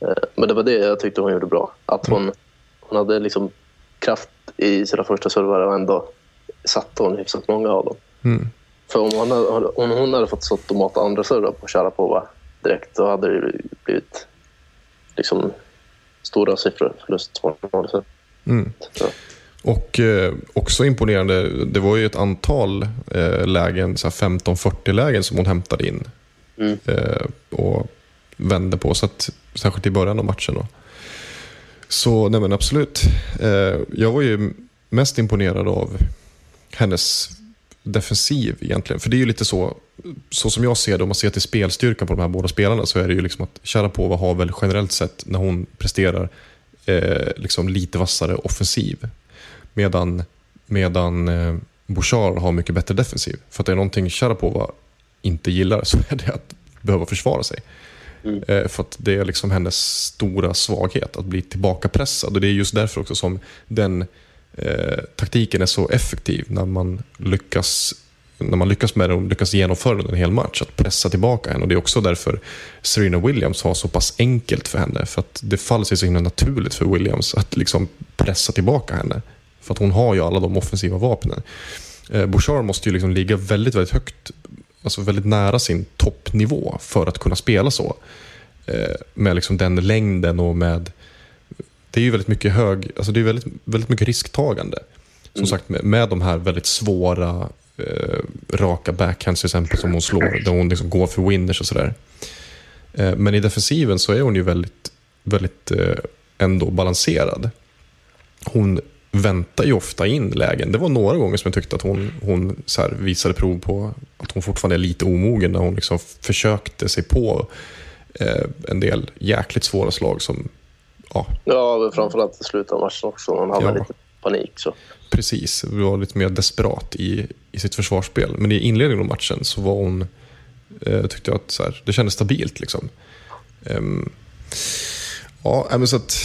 Eh, men det var det jag tyckte hon gjorde bra. Att Mm. hon, hon hade liksom kraft i sina första servar och ändå satte hon hyfsat många av dem. Mm. För om hon hade, om hon hade fått stått och mata andra servar på Sharapova direkt då hade det blivit liksom stora siffror förlust. Mm. Så, Och eh, också imponerande, det var ju ett antal eh, lägen, så här 15-40 lägen som hon hämtade in. Mm. Eh, och vände på, så att, särskilt i början av matchen. Då. Så nej men absolut. Eh, jag var ju mest imponerad av hennes defensiv egentligen. För det är ju lite så, så som jag ser det, om man ser till spelstyrkan på de här båda spelarna så är det ju liksom att Sharapova har väl generellt sett när hon presterar eh, liksom lite vassare offensiv. Medan, medan eh, Bouchard har mycket bättre defensiv. För att det är någonting Sharapova inte gillar så är det att behöva försvara sig. Mm. Eh, för att det är liksom hennes stora svaghet, att bli tillbakapressad. Och det är just därför också som den eh, taktiken är så effektiv när man lyckas när man lyckas med det och lyckas genomföra den en hel match, att pressa tillbaka henne. Och Det är också därför Serena Williams har så pass enkelt för henne. För att det faller sig så himla naturligt för Williams att liksom pressa tillbaka henne. För att hon har ju alla de offensiva vapnen. Eh, Bouchard måste ju liksom ligga väldigt, väldigt högt, alltså väldigt nära sin toppnivå för att kunna spela så. Eh, med liksom den längden och med... Det är ju väldigt mycket hög, alltså det är väldigt, väldigt mycket risktagande. Som sagt med, med de här väldigt svåra eh, raka backhands till exempel som hon slår, där hon liksom går för winners och sådär. Eh, men i defensiven så är hon ju väldigt, väldigt eh, ändå balanserad. Hon väntar ju ofta in lägen. Det var några gånger som jag tyckte att hon, hon så här visade prov på att hon fortfarande är lite omogen när hon liksom försökte sig på eh, en del jäkligt svåra slag som, ja, Ja, framförallt i slutet av matchen också. Hon hade Ja. lite panik. Så. precis, var lite mer desperat i, i sitt försvarsspel. Men i inledningen av matchen så var hon, eh, tyckte jag att så här, det kändes stabilt. Liksom. Ehm, ja, men så att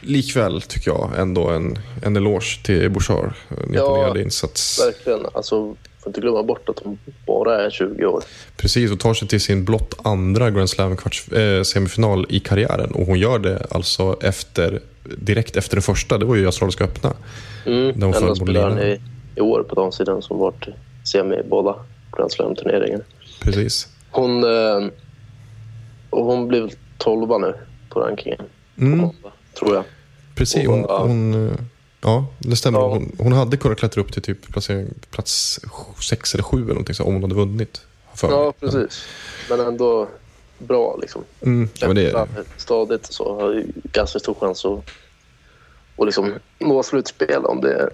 likväl tycker jag ändå en, en eloge till Bouchard. En Ja. imponerande insats. Verkligen. Alltså, får inte glömma bort att hon bara är 20 år. Precis, och tar sig till sin blott andra Grand Slam kvarts, eh, semifinal i karriären. Och hon gör det alltså efter, direkt efter den första, det var ju Australiska öppna. Mm. Enda spelaren i, i år på damsidan som varit semi i båda Grand Slam-turneringarna. Precis. Hon, eh, och hon blev 12 nu på rankingen. Mm. tror jag. Precis, hon, Ja. hon, ja det stämmer. Ja. Hon, hon hade kunnat klättra upp till typ plats sex eller sju eller någonting så, om hon hade vunnit. För. Ja, precis. Men ändå bra liksom. Mm, ja, men det, Kämpa Stadigt så har ju ganska stor chans att och liksom nå slutspel om det är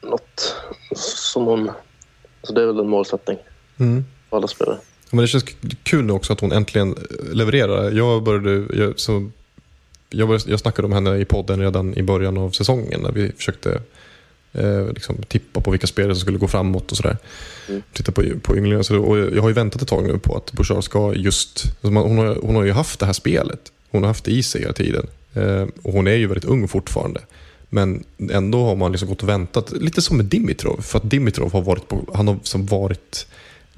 något som hon... Alltså det är väl en målsättning mm. för alla spelare. Men det känns kul nu också att hon äntligen eh, levererar. Jag började, jag, så, jag, började, jag snackade om henne i podden redan i början av säsongen när vi försökte eh, liksom, tippa på vilka spelare som skulle gå framåt och sådär. Mm. Titta på, på ynglingar. Så, och jag har ju väntat ett tag nu på att Bouchard ska just... Alltså man, hon, har, hon har ju haft det här spelet. Hon har haft det i sig hela tiden. Eh, och hon är ju väldigt ung fortfarande. Men ändå har man liksom gått och väntat, lite som med Dimitrov. För att Dimitrov har varit, på, han har liksom varit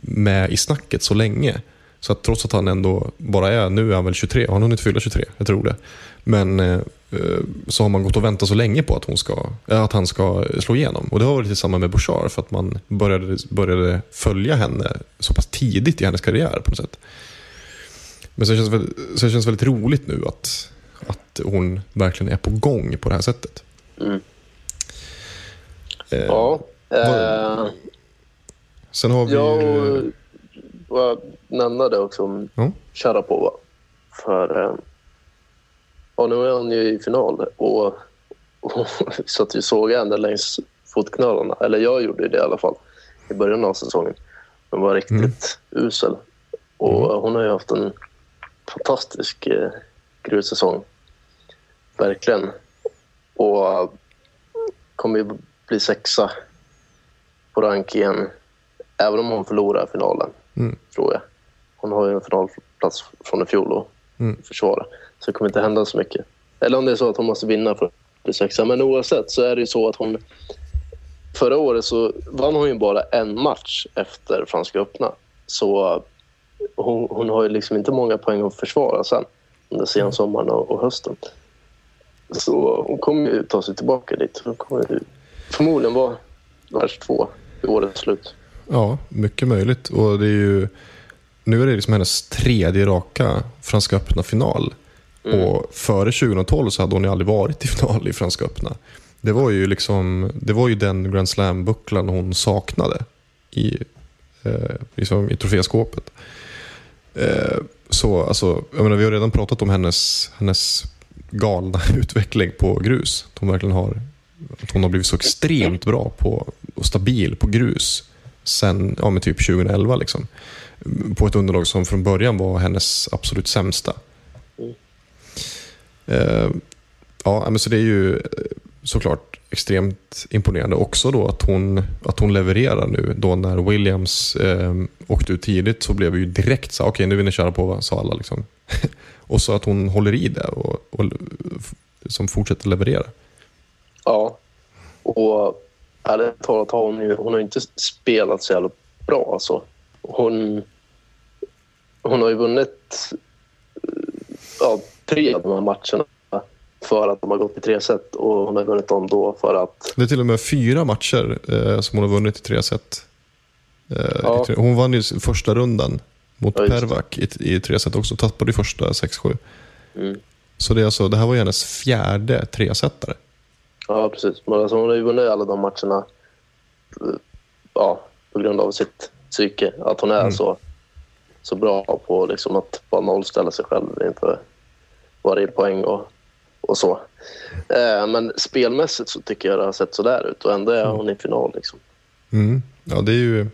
med i snacket så länge. Så att trots att han ändå bara är, nu är han väl 23, har han hunnit fylla 23? Jag tror det. Men eh, eh, så har man gått och väntat så länge på att, hon ska, eh, att han ska slå igenom. Och det har varit lite samma med Bouchard för att man började, började följa henne så pass tidigt i hennes karriär på något sätt. Men så det känns, det känns väldigt roligt nu att, att hon verkligen är på gång på det här sättet. Mm. Eh, Ja. Eh, Sen har vi jag ju... bara nämna det också om Ja. Sharapova. För eh, ja, nu är hon ju i final och, och så att vi såg henne längs fotknölarna. Eller jag gjorde det i alla fall i början av säsongen. Den var riktigt usel. Och hon har ju haft en fantastisk eh, grussäsong. Verkligen. Och eh, kommer ju bli sexa på rankingen. Även om hon förlorar finalen, Mm. tror jag. Hon har ju en finalplats från i fjol att Mm. försvara. Så det kommer inte hända så mycket. Eller om det är så att hon måste vinna för att bli sexa. Men oavsett så är det ju så att hon... Förra året så vann hon ju bara en match efter Franska öppna. Så hon, hon har ju liksom inte många poäng att försvara sen under sensommaren och, och hösten. Så hon kommer ju ta sig tillbaka dit. Hon kommer ju förmodligen vara världs två vid årets slut. Ja, mycket möjligt. Och det är ju, nu är det liksom hennes tredje raka Franska öppna final. Och före 2012 så hade hon ju aldrig varit i final i Franska öppna. Det var ju, liksom, det var ju den Grand Slam-bucklan hon saknade i, eh, liksom i troféskåpet. Eh, så alltså, jag menar, vi har redan pratat om hennes, hennes galna utveckling på grus. Att hon verkligen har, att hon har blivit så extremt bra på, och stabil på grus sen ja, men typ 2011. Liksom. På ett underlag som från början var hennes absolut sämsta. Eh, ja, men så det är ju eh, såklart extremt imponerande också då att hon, att hon levererar nu. Då när Williams eh, åkte ut tidigt så blev vi ju direkt så okej okej nu vill ni köra på, va?" sa alla. Liksom. och så att hon håller i det och, och som fortsätter leverera. Ja. Och ärligt talat har hon ju hon har inte spelat så jävla bra. Alltså. Hon, hon har ju vunnit ja, tre av de här matcherna för att de har gått i tre set och hon har vunnit dem då för att... Det är till och med fyra matcher eh, som hon har vunnit i tre set. Eh, Ja. i Hon vann ju första rundan mot Ja. Pervak i, i tre set också. Tappade i första 6-7. Mm. Så det, är alltså, det här var ju hennes fjärde tresetare. Ja, precis. Men alltså, hon har ju vunnit alla de matcherna eh, ja, på grund av sitt psyke. Att hon är Mm. så, så bra på liksom, att bara nollställa sig själv inför varje poäng och, och så. Eh, men spelmässigt så tycker jag det har sett så där ut och ändå är hon i final. Liksom. Mm. Ja, det är ju,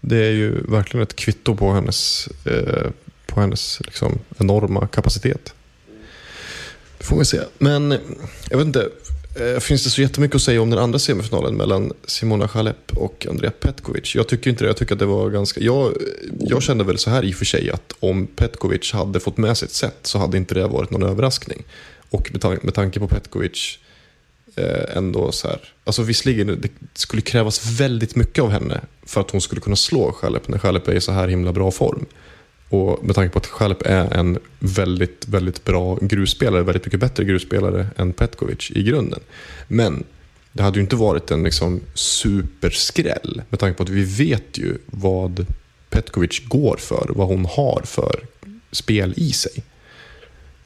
det är ju verkligen ett kvitto på hennes, eh, på hennes liksom, enorma kapacitet. Det får vi se. Men jag vet inte, Eh, finns det så jättemycket att säga om den andra semifinalen mellan Simona Halep och Andrea Petkovic? Jag tycker inte det. Jag tycker att det var ganska... Jag, jag kände väl så här i och för sig att om Petkovic hade fått med sig ett set så hade inte det varit någon överraskning. Och med, tan- med tanke på Petkovic eh, ändå så här. Alltså visserligen, det skulle krävas väldigt mycket av henne för att hon skulle kunna slå Halep när Halep är i så här himla bra form. Och med tanke på att Chalep är en väldigt, väldigt bra grusspelare, väldigt mycket bättre grusspelare än Petkovic i grunden. Men det hade ju inte varit en liksom superskräll med tanke på att vi vet ju vad Petkovic går för, vad hon har för spel i sig.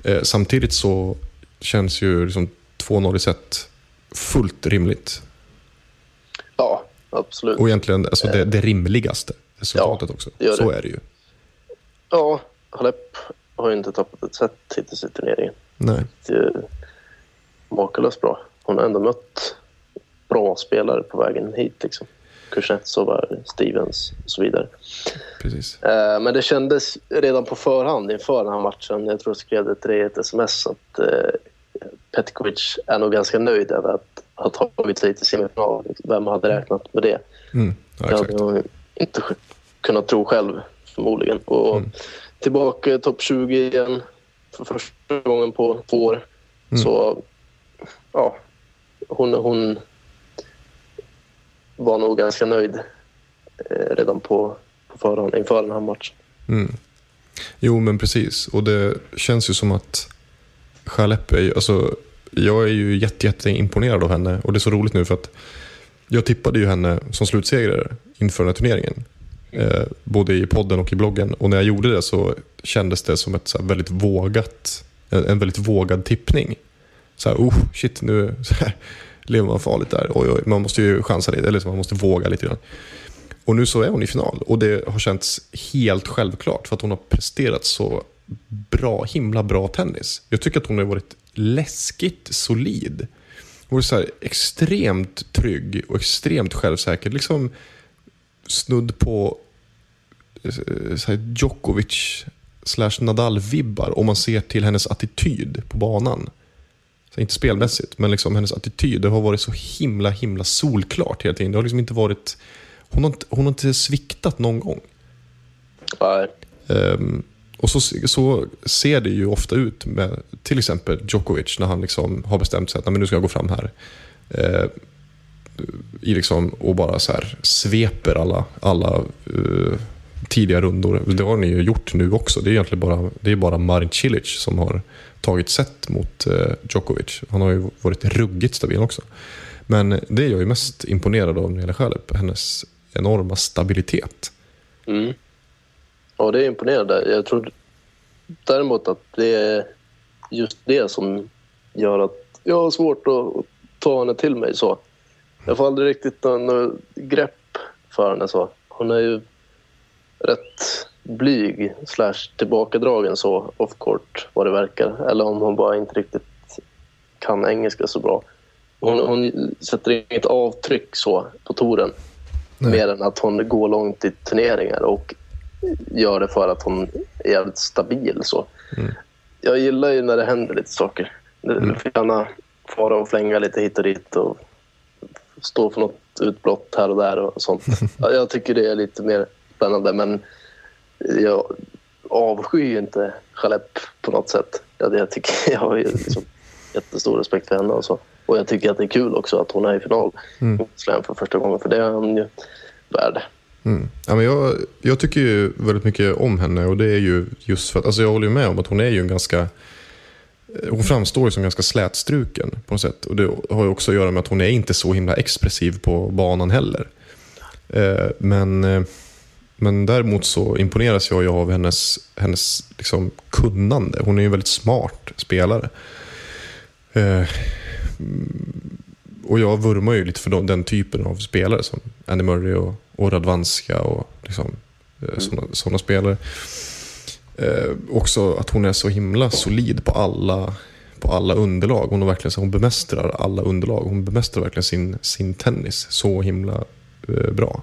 Eh, samtidigt så känns ju liksom 2-0 i set fullt rimligt. Ja, absolut. Och egentligen alltså det, det rimligaste resultatet också. det gör Så det. är det ju. Ja, Halep har ju inte tappat ett set hittills i turneringen. Nej. Det är makalöst bra. Hon har ändå mött bra spelare på vägen hit. Liksom. Kuznetsova, Stevens och så vidare. Precis. Eh, Men det kändes redan på förhand inför den här matchen, jag tror jag skrev det till dig i ett sms, att eh, Petkovic är nog ganska nöjd över att ha tagit sig till semifinal. Vem hade räknat med det? Mm. Ja, Det hade hon inte kunnat tro själv förmodligen. Och Mm. tillbaka i topp 20 igen för första gången på två år. Mm. Så ja, hon, hon var nog ganska nöjd eh, redan på, på förhand inför den här matchen. Mm. Jo, men precis. Och det känns ju som att ju, alltså, jag är ju jätte, jätte imponerad av henne. Och det är så roligt nu för att jag tippade ju henne som slutsegrare inför den här turneringen. Eh, både i podden och i bloggen. Och när jag gjorde det så kändes det som ett så här väldigt vågat, en, en väldigt vågad tippning. Så här, oh shit, nu så här, lever man farligt där. Oj, oj, man måste ju chansa lite, eller man måste våga lite grann. Och nu så är hon i final och det har känts helt självklart för att hon har presterat så bra, himla bra tennis. Jag tycker att hon har varit läskigt solid. Hon är så här extremt trygg och extremt självsäker. Liksom snudd på så här Djokovic slash Nadal-vibbar om man ser till hennes attityd på banan. Så inte spelmässigt, men liksom hennes attityd. Det har varit så himla, himla solklart hela tiden. Det har liksom inte varit... Hon har inte, hon har inte sviktat någon gång. Nej. Ehm, och så, så ser det ju ofta ut med till exempel Djokovic när han liksom har bestämt sig att "Nej, men nu ska jag gå fram här. Eh, i liksom, och bara så här sveper alla, alla eh, tidiga rundor. Det har ni ju gjort nu också. Det är egentligen bara, det är bara Marin Cilic som har tagit set mot eh, Djokovic. Han har ju varit ruggigt stabil också. Men det är jag ju mest imponerad av när det gäller Halep. Hennes enorma stabilitet. Mm. Ja, det är imponerande. Jag tror däremot att det är just det som gör att jag har svårt att ta henne till mig så. Jag får aldrig riktigt någon eh, grepp för henne så. Hon är ju rätt blyg slash tillbakadragen så off court vad det verkar. Eller om hon bara inte riktigt kan engelska så bra. Hon, hon sätter inget avtryck så på touren. Mer än att hon går långt i turneringar och gör det för att hon är jävligt stabil. Så. Jag gillar ju när det händer lite saker. Det får gärna fara och flänga lite hit och dit och stå för något utbrott här och där och sånt. Ja, Jag tycker det är lite mer spännande men jag avskyr ju inte Chalep på något sätt. Jag, jag, tycker, jag har ju liksom jättestor respekt för henne och så. Och jag tycker att det är kul också att hon är i final Slam för första gången för det är hon ju värd. Mm. Ja, men jag, jag tycker ju väldigt mycket om henne och det är ju just för att, alltså jag håller ju med om att hon är ju en ganska, hon framstår ju som ganska slätstruken på något sätt. Och det har ju också att göra med att hon är inte så himla expressiv på banan heller. Eh, men, eh, men däremot så imponeras jag ju av hennes, hennes liksom kunnande. Hon är ju en väldigt smart spelare. Eh, och jag vurmar ju lite för de, den typen av spelare som Andy Murray och, och Radwanska och liksom, eh, sådana såna spelare. Eh, också att hon är så himla solid på alla, på alla underlag. Hon, är verkligen, så hon bemästrar alla underlag. Hon bemästrar verkligen sin, sin tennis så himla eh, bra.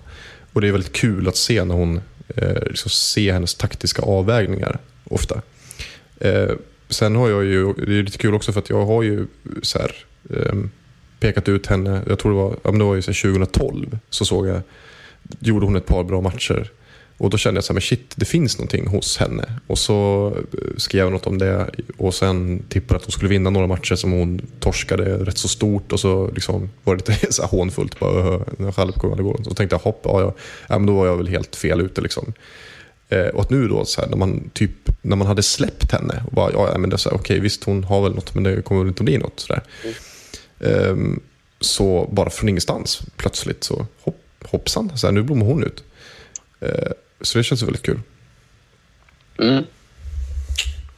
Och det är väldigt kul att se när hon eh, liksom ser hennes taktiska avvägningar ofta. Eh, sen har jag ju, det är lite kul också för att jag har ju så här, eh, pekat ut henne, jag tror det var, ja, men det var ju så här 2012, så såg jag, gjorde hon ett par bra matcher. Och då kände jag så här, men shit, det finns någonting hos henne. Och så eh, skrev jag något om det och sen tippade att hon skulle vinna några matcher som hon torskade rätt så stort. Och så liksom var det lite så här hånfullt, bara när Så tänkte jag, hopp, ja, ja, ja, men då var jag väl helt fel ute liksom. Eh, och att nu då, så här, när, man typ, när man hade släppt henne, och bara, ja, ja, men det är så här, okej, visst hon har väl något, men det kommer väl inte bli något. Så, där. Ehm, så bara från ingenstans, plötsligt så hopp, hoppsan, så här, nu blommar hon ut. Eh, så det känns väldigt kul. Mm.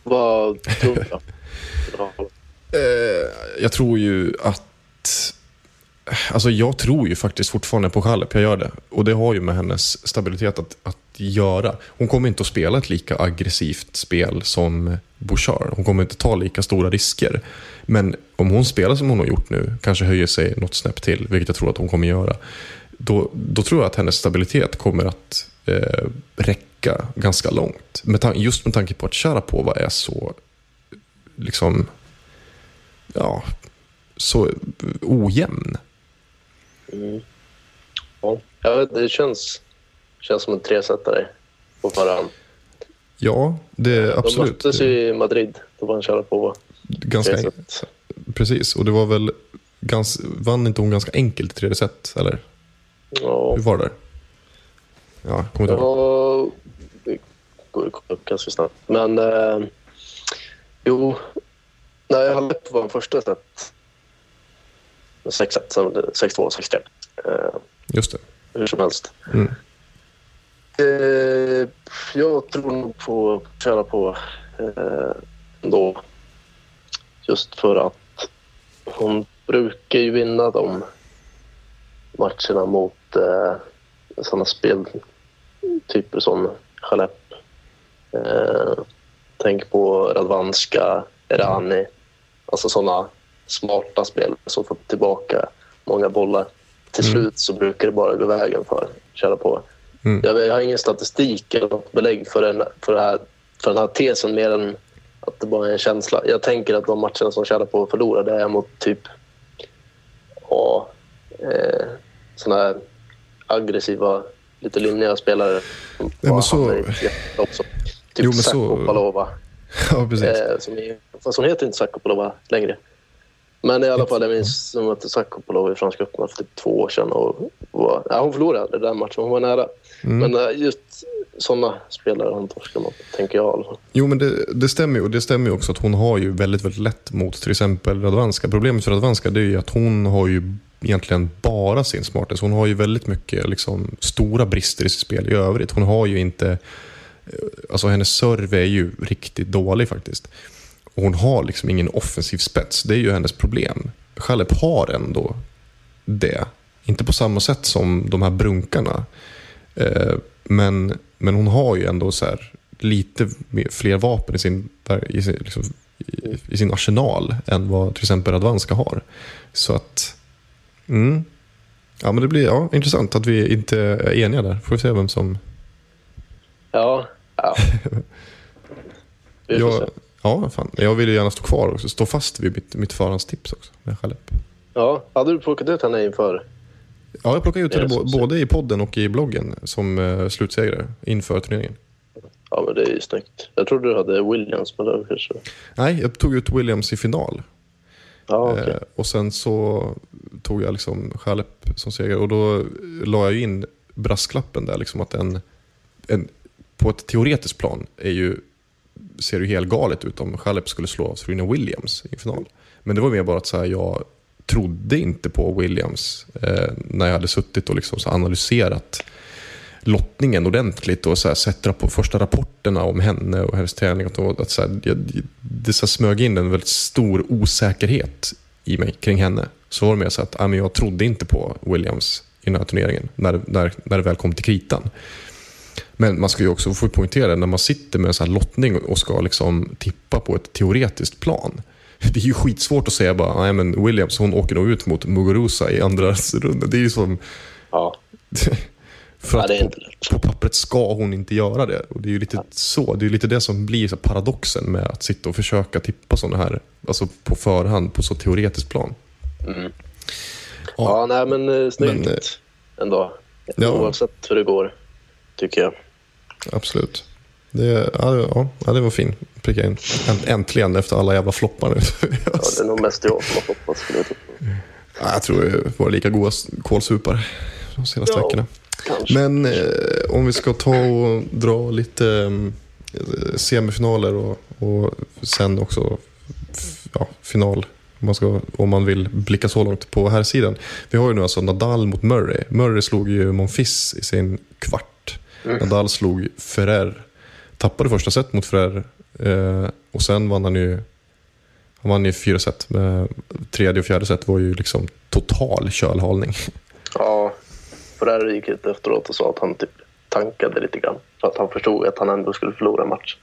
Vad tror du? då? Eh, jag tror ju att... Alltså jag tror ju faktiskt fortfarande på Chalep, jag gör det. Och det har ju med hennes stabilitet att, att göra. Hon kommer inte att spela ett lika aggressivt spel som Bouchard. Hon kommer inte ta lika stora risker. Men om hon spelar som hon har gjort nu, kanske höjer sig något snäpp till, vilket jag tror att hon kommer göra. Då, då tror jag att hennes stabilitet kommer att eh, räcka ganska långt. Med just med tanke på att Sharapova är så liksom ja, så ojämn. Ja, jag vet, det känns, känns som en tresetare på förhand. Ja, det De absolut. möttes ju i Madrid. Då köra på Ganska, set. precis, och det var väl gans, vann inte hon ganska enkelt i tredje set, eller? Ja, Hur var det? Ja, jag kommer inte ihåg. ja, det går upp ganska snabbt. Men eh, jo, nej, Halep var den första set. 6 set, sen 6-2, 6-3. Eh, Just det. hur som helst. Mm. Eh, jag tror nog på att köra på eh, ändå. Just för att hon brukar ju vinna de matcherna mot eh, sådana speltyper som Chalep. Eh, tänk på Radvanska, Erani. Alltså sådana smarta spel som får tillbaka många bollar. Till Mm. slut så brukar det bara gå vägen för köra på. Mm. Jag, jag har ingen statistik eller något belägg för den, för, det här, för den här tesen mer än att det bara är en känsla. Jag tänker att de matcherna som tjänar på att förlora det är mot typ ja, eh, såna här aggressiva, lite lynniga spelare. Ja, men så- också. Typ Jo, men så- Sakopalova. Ja, precis. Eh, som är, fast hon heter inte Sakopalova längre. Men i alla fall, jag minns som att Sakopalova i Franska öppna för typ två år sedan. Och var, ja, hon förlorade den matchen, hon var nära. Mm. Men eh, just sådana spelare han torskar mot, tänker jag fall. Jo, men det, det stämmer ju. Och det stämmer ju också att hon har ju väldigt, väldigt lätt mot till exempel Radwanska. Problemet för Radwanska det är ju att hon har ju egentligen bara sin smartness. Hon har ju väldigt mycket liksom, stora brister i sitt spel i övrigt. Hon har ju inte... Eh, alltså hennes serve är ju riktigt dålig faktiskt. Och hon har liksom ingen offensiv spets. Det är ju hennes problem. Chalep har ändå det. Inte på samma sätt som de här brunkarna. Eh, men, men hon har ju ändå så här, lite fler vapen i sin, i, sin, liksom, i, i sin arsenal än vad till exempel Radvanska har. Så att... Mm. Ja, men det blir ja, intressant att vi inte är eniga där. Får vi se vem som... Ja, ja. Jag, ja, fan. Jag vill ju gärna stå kvar och stå fast vid mitt, mitt förhandstips också med. Ja, hade du plockat ut henne inför? Ja, jag plockade ut henne både i podden och i bloggen som uh, slutsegrare inför turneringen. Ja, men det är ju snyggt. Jag trodde du hade Williams, men det kanske... Nej, jag tog ut Williams i final. Okej. Eh, och sen så tog jag liksom Chalep som seger och då la jag in brasklappen där liksom att en, en på ett teoretiskt plan är ju, ser det ju helt galet ut om Chalep skulle slå Serena Williams i final. Men det var mer bara att så här, jag trodde inte på Williams eh, när jag hade suttit och liksom analyserat lottningen ordentligt och så här, sett rapp- första rapporterna om henne och hennes träning. Och att så här, jag, det så här, smög in en väldigt stor osäkerhet i mig kring henne. Så var det mer så att ja, men jag trodde inte på Williams i den här turneringen när, när, när det väl kom till kritan. Men man ska ju också få poängtera när man sitter med en sån här lottning och ska liksom tippa på ett teoretiskt plan. Det är ju skitsvårt att säga bara, nej men Williams hon åker nog ut mot Muguruza i andra rundan. Det är ju som, Ja, för Ja, att på, på pappret ska hon inte göra det. Och det är ju lite så, det är lite det som blir så paradoxen med att sitta och försöka tippa sådana här, alltså på förhand på så teoretiskt plan. ja nej, men eh, snyggt Men, eh, ändå. ja. Oavsett hur det går, tycker jag. Absolut. Det, ja, ja, ja, det var fin. Pricka in. Änt- Äntligen efter alla jävla floppar nu. Ja, det är nog mest jag som har skulle jag tro. Ja, jag tror det var lika goda kålsupar de senaste Ja. veckorna. Kanske. Men eh, om vi ska ta och dra lite eh, semifinaler och, och sen också ja, final. Om man, ska, om man vill blicka så långt på här sidan. Vi har ju nu alltså Nadal mot Murray. Murray slog ju Monfils i sin kvart. Nadal slog Ferrer. Tappade första set mot Ferrer. Eh, och sen vann han ju han vann ju fyra set. Tredje och fjärde set var ju liksom total kölhalning. Ja, för där gick ut efteråt och sa att han typ tankade lite grann. För att han förstod att han ändå skulle förlora matchen.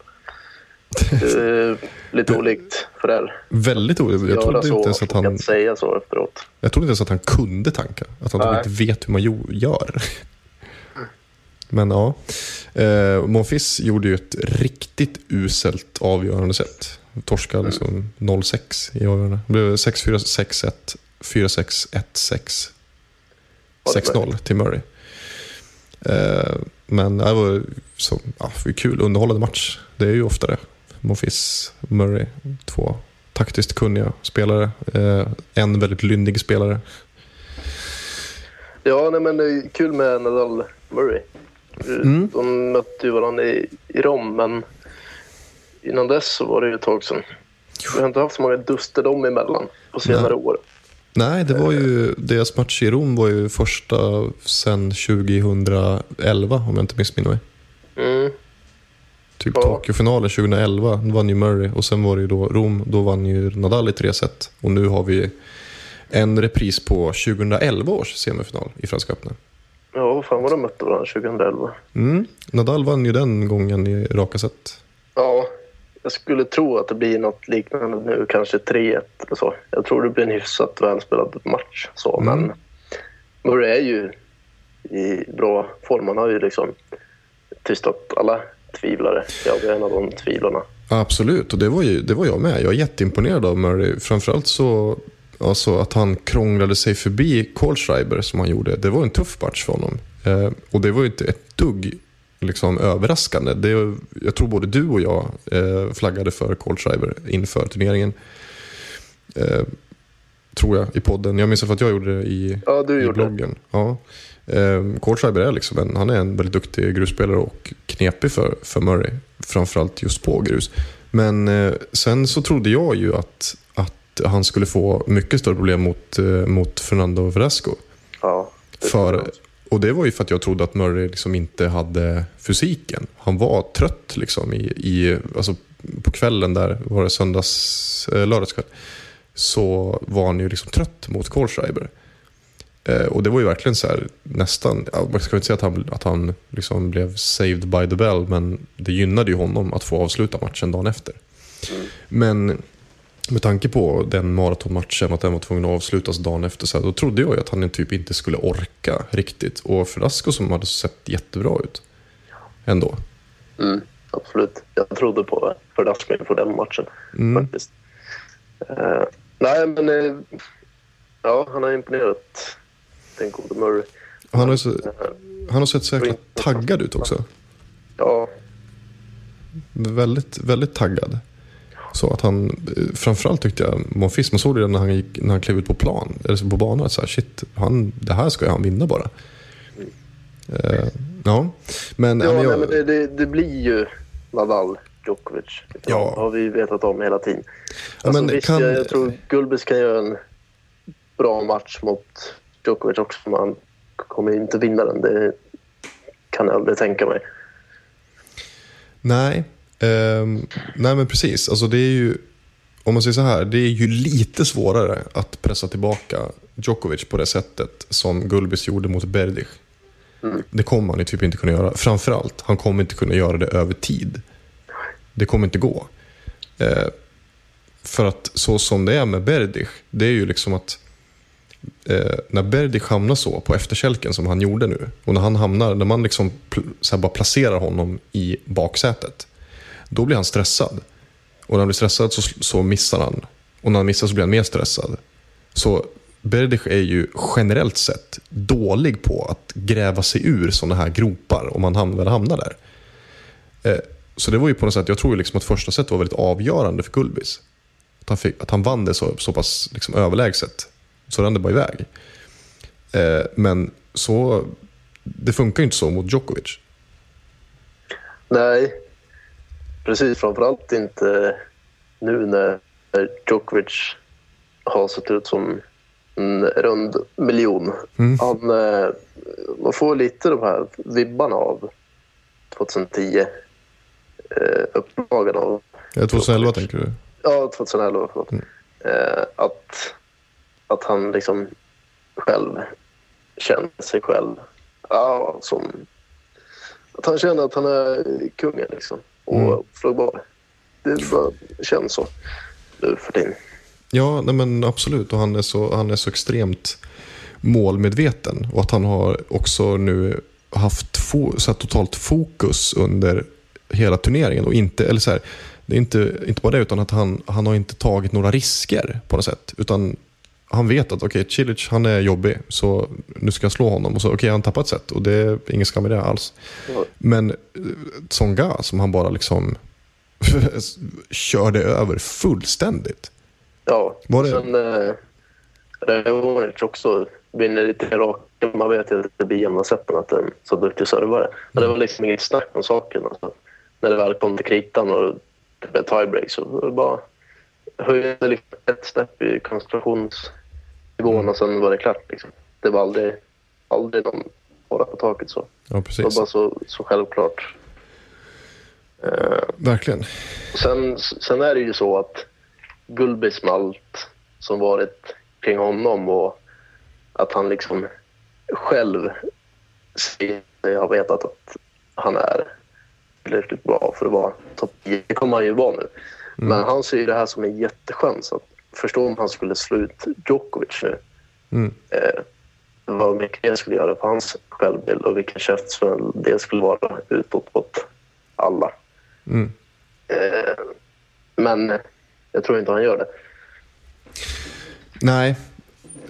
Det är lite olikt för er. Väldigt oroligt. Jag trodde inte ens att han, säga så efteråt. jag trodde inte ens att han kunde tanka. Att han typ Nej. inte vet hur man gör. Men ja. Eh, Monfils gjorde ju ett riktigt uselt avgörande set. Torskade liksom 0-6 i avgörande. Det blev 6-4, 6-1, 4-6, 1-6. Ja, det 6-0 till Murray. Eh, men det var, så, ja, kul, underhållande match. Det är ju ofta det. Monfils, Murray, två taktiskt kunniga spelare. Eh, en väldigt lynnig spelare. Ja, nej, men det är kul med Nadal Murray. Mm. De mötte ju varandra i, i Rom, men innan dess så var det ju ett tag sedan. Vi har inte haft så många duster dem emellan på senare Nej. år. Nej, det var ju, deras match i Rom var ju första sen 2011 om jag inte missminner mig. Mm. Typ Ja. Tokyo-finalen 2011 vann ju Murray och sen var det ju då Rom, då vann ju Nadal i tre set. Och nu har vi en repris på 2011 års semifinal i Franska öppna. Ja, vad fan var de mötte varandra 2011? Mm. Nadal vann ju den gången i raka set. Ja, jag skulle tro att det blir något liknande nu, kanske 3-1 eller så. Jag tror det blir en hyfsat välspelad match. Så, Mm. Men Murray är ju i bra form. Han har ju liksom tystat alla tvivlare. Jag är en av de tvivlarna. Absolut, och det var, ju, det var jag med. Jag är jätteimponerad av Murray. Framförallt så alltså att han krånglade sig förbi Kohlschreiber som han gjorde. Det var en tuff match för honom. Eh, och det var ju inte ett dugg liksom, överraskande. Det, jag tror både du och jag eh, flaggade för Kohlschreiber inför turneringen. Eh, tror jag, i podden. Jag minns att jag gjorde det i, Ja, i gjorde det. bloggen. Ja. Eh, Kohlschreiber är liksom en, han är en väldigt duktig grusspelare och knepig för, för Murray. Framförallt just på grus. Men eh, sen så trodde jag ju att, att han skulle få mycket större problem mot, eh, mot Fernando Velasco. Ja, det För. Och det var ju för att jag trodde att Murray liksom inte hade fysiken. Han var trött liksom i, i, alltså på kvällen där, var det söndags, eh, lördagskväll, så var han ju liksom trött mot Kohlschreiber. Eh, och det var ju verkligen så här, nästan, man ska inte säga att han, att han liksom blev saved by the bell, men det gynnade ju honom att få avsluta matchen dagen efter. Men med tanke på den maratonmatchen, att den var tvungen att avslutas dagen efter, så här, då trodde jag ju att han typ inte skulle orka riktigt. Och Frasco som hade sett jättebra ut. Ändå. Mm, absolut. Jag trodde på Verdasco inför den matchen Mm. faktiskt. Eh, nej, men eh, ja, han har imponerat den gode Murray. Han har, så, Eh, han har sett så jäkla taggad ut också. ja, Väldigt, väldigt taggad. Så att han, eh, framförallt tyckte jag, Monfils, man såg det när han, gick, när han klev ut på plan, eller på banan, att så här, shit, han, det här ska han vinna bara. Eh, ja, men, ja men nej, jag, men det, det, det blir ju Nadal, Djokovic. Ja. Det har vi vetat om hela tiden. Alltså, men visst, kan- jag, jag tror Gulbis kan göra en bra match mot Djokovic också, men han kommer inte vinna den. Det kan jag aldrig tänka mig. Nej, ehm, nej men precis. Alltså det är ju, om man säger så här, det är ju lite svårare att pressa tillbaka Djokovic på det sättet som Gulbis gjorde mot Berdych. Det kommer han ju typ inte kunna göra. Framförallt, han kommer inte kunna göra det över tid. Det kommer inte gå. Eh, för att så som det är med Berdych, det är ju liksom att eh, när Berdych hamnar så på efterkälken som han gjorde nu och när han hamnar, när man liksom så bara placerar honom i baksätet, då blir han stressad. Och när han blir stressad så, så missar han. Och när han missar så blir han mer stressad. Så Berdych är ju generellt sett dålig på att gräva sig ur sådana här gropar om man väl hamnar där. Eh, så det var ju på något sätt, jag tror ju liksom att första set var väldigt avgörande för Gulbis. Att han, fick, att han vann det så, så pass liksom överlägset. Så rann det bara iväg. Eh, men så, det funkar ju inte så mot Djokovic. Nej, precis. Framförallt inte nu när Djokovic har sett ut som en rund miljon. Mm. Han, eh, man får lite de här vibbarna av 2010. Eh, upplagan av... Eh, 2011 tänker du? Ja, 2011. Förlåt. Eh, att, att han liksom själv känner sig själv ja, som... Att han känner att han är kungen liksom. Och Mm. oslagbar. Det bara känns så nu för tiden. Ja, nej men absolut. Och han är, så, han är så extremt målmedveten. Och att han har också nu haft fo, så totalt fokus under hela turneringen. Och inte, eller så här, det är inte, inte bara det, utan att han, han har inte tagit några risker på något sätt. Utan han vet att okej, Cilic han är jobbig, så nu ska jag slå honom. Och så okej, han tappat set och det är ingen skam i det alls. Men eh, Tsonga som han bara liksom körde över fullständigt. Ja, Var det- sen eh, Raonic också vinner lite rakt. Man vet ju att det blir jämna sätten att en så duktig servare. Men det var liksom inget snack om saken. Alltså. När det väl kom till kritan och det blev tiebreak så var det bara höjde liksom ett snäpp i koncentrationsnivån och sen var det klart. Liksom. Det var aldrig, aldrig någon fara på taket så. Ja, Det var precis. bara så, så självklart. Eh, Verkligen. Sen, sen är det ju så att Gulbis med allt som varit kring honom och att han liksom själv säger sig ha vetat att han är tillräckligt bra för att vara topp 10. Det kommer han ju vara nu. Men han ser ju det här som en jättechans. Att förstå om han skulle slå ut Djokovic nu. Mm. Eh, vad mycket det skulle göra på hans självbild och vilken käftsmäll det skulle vara utåt mot alla. Mm. Eh, men jag tror inte han gör det. Nej,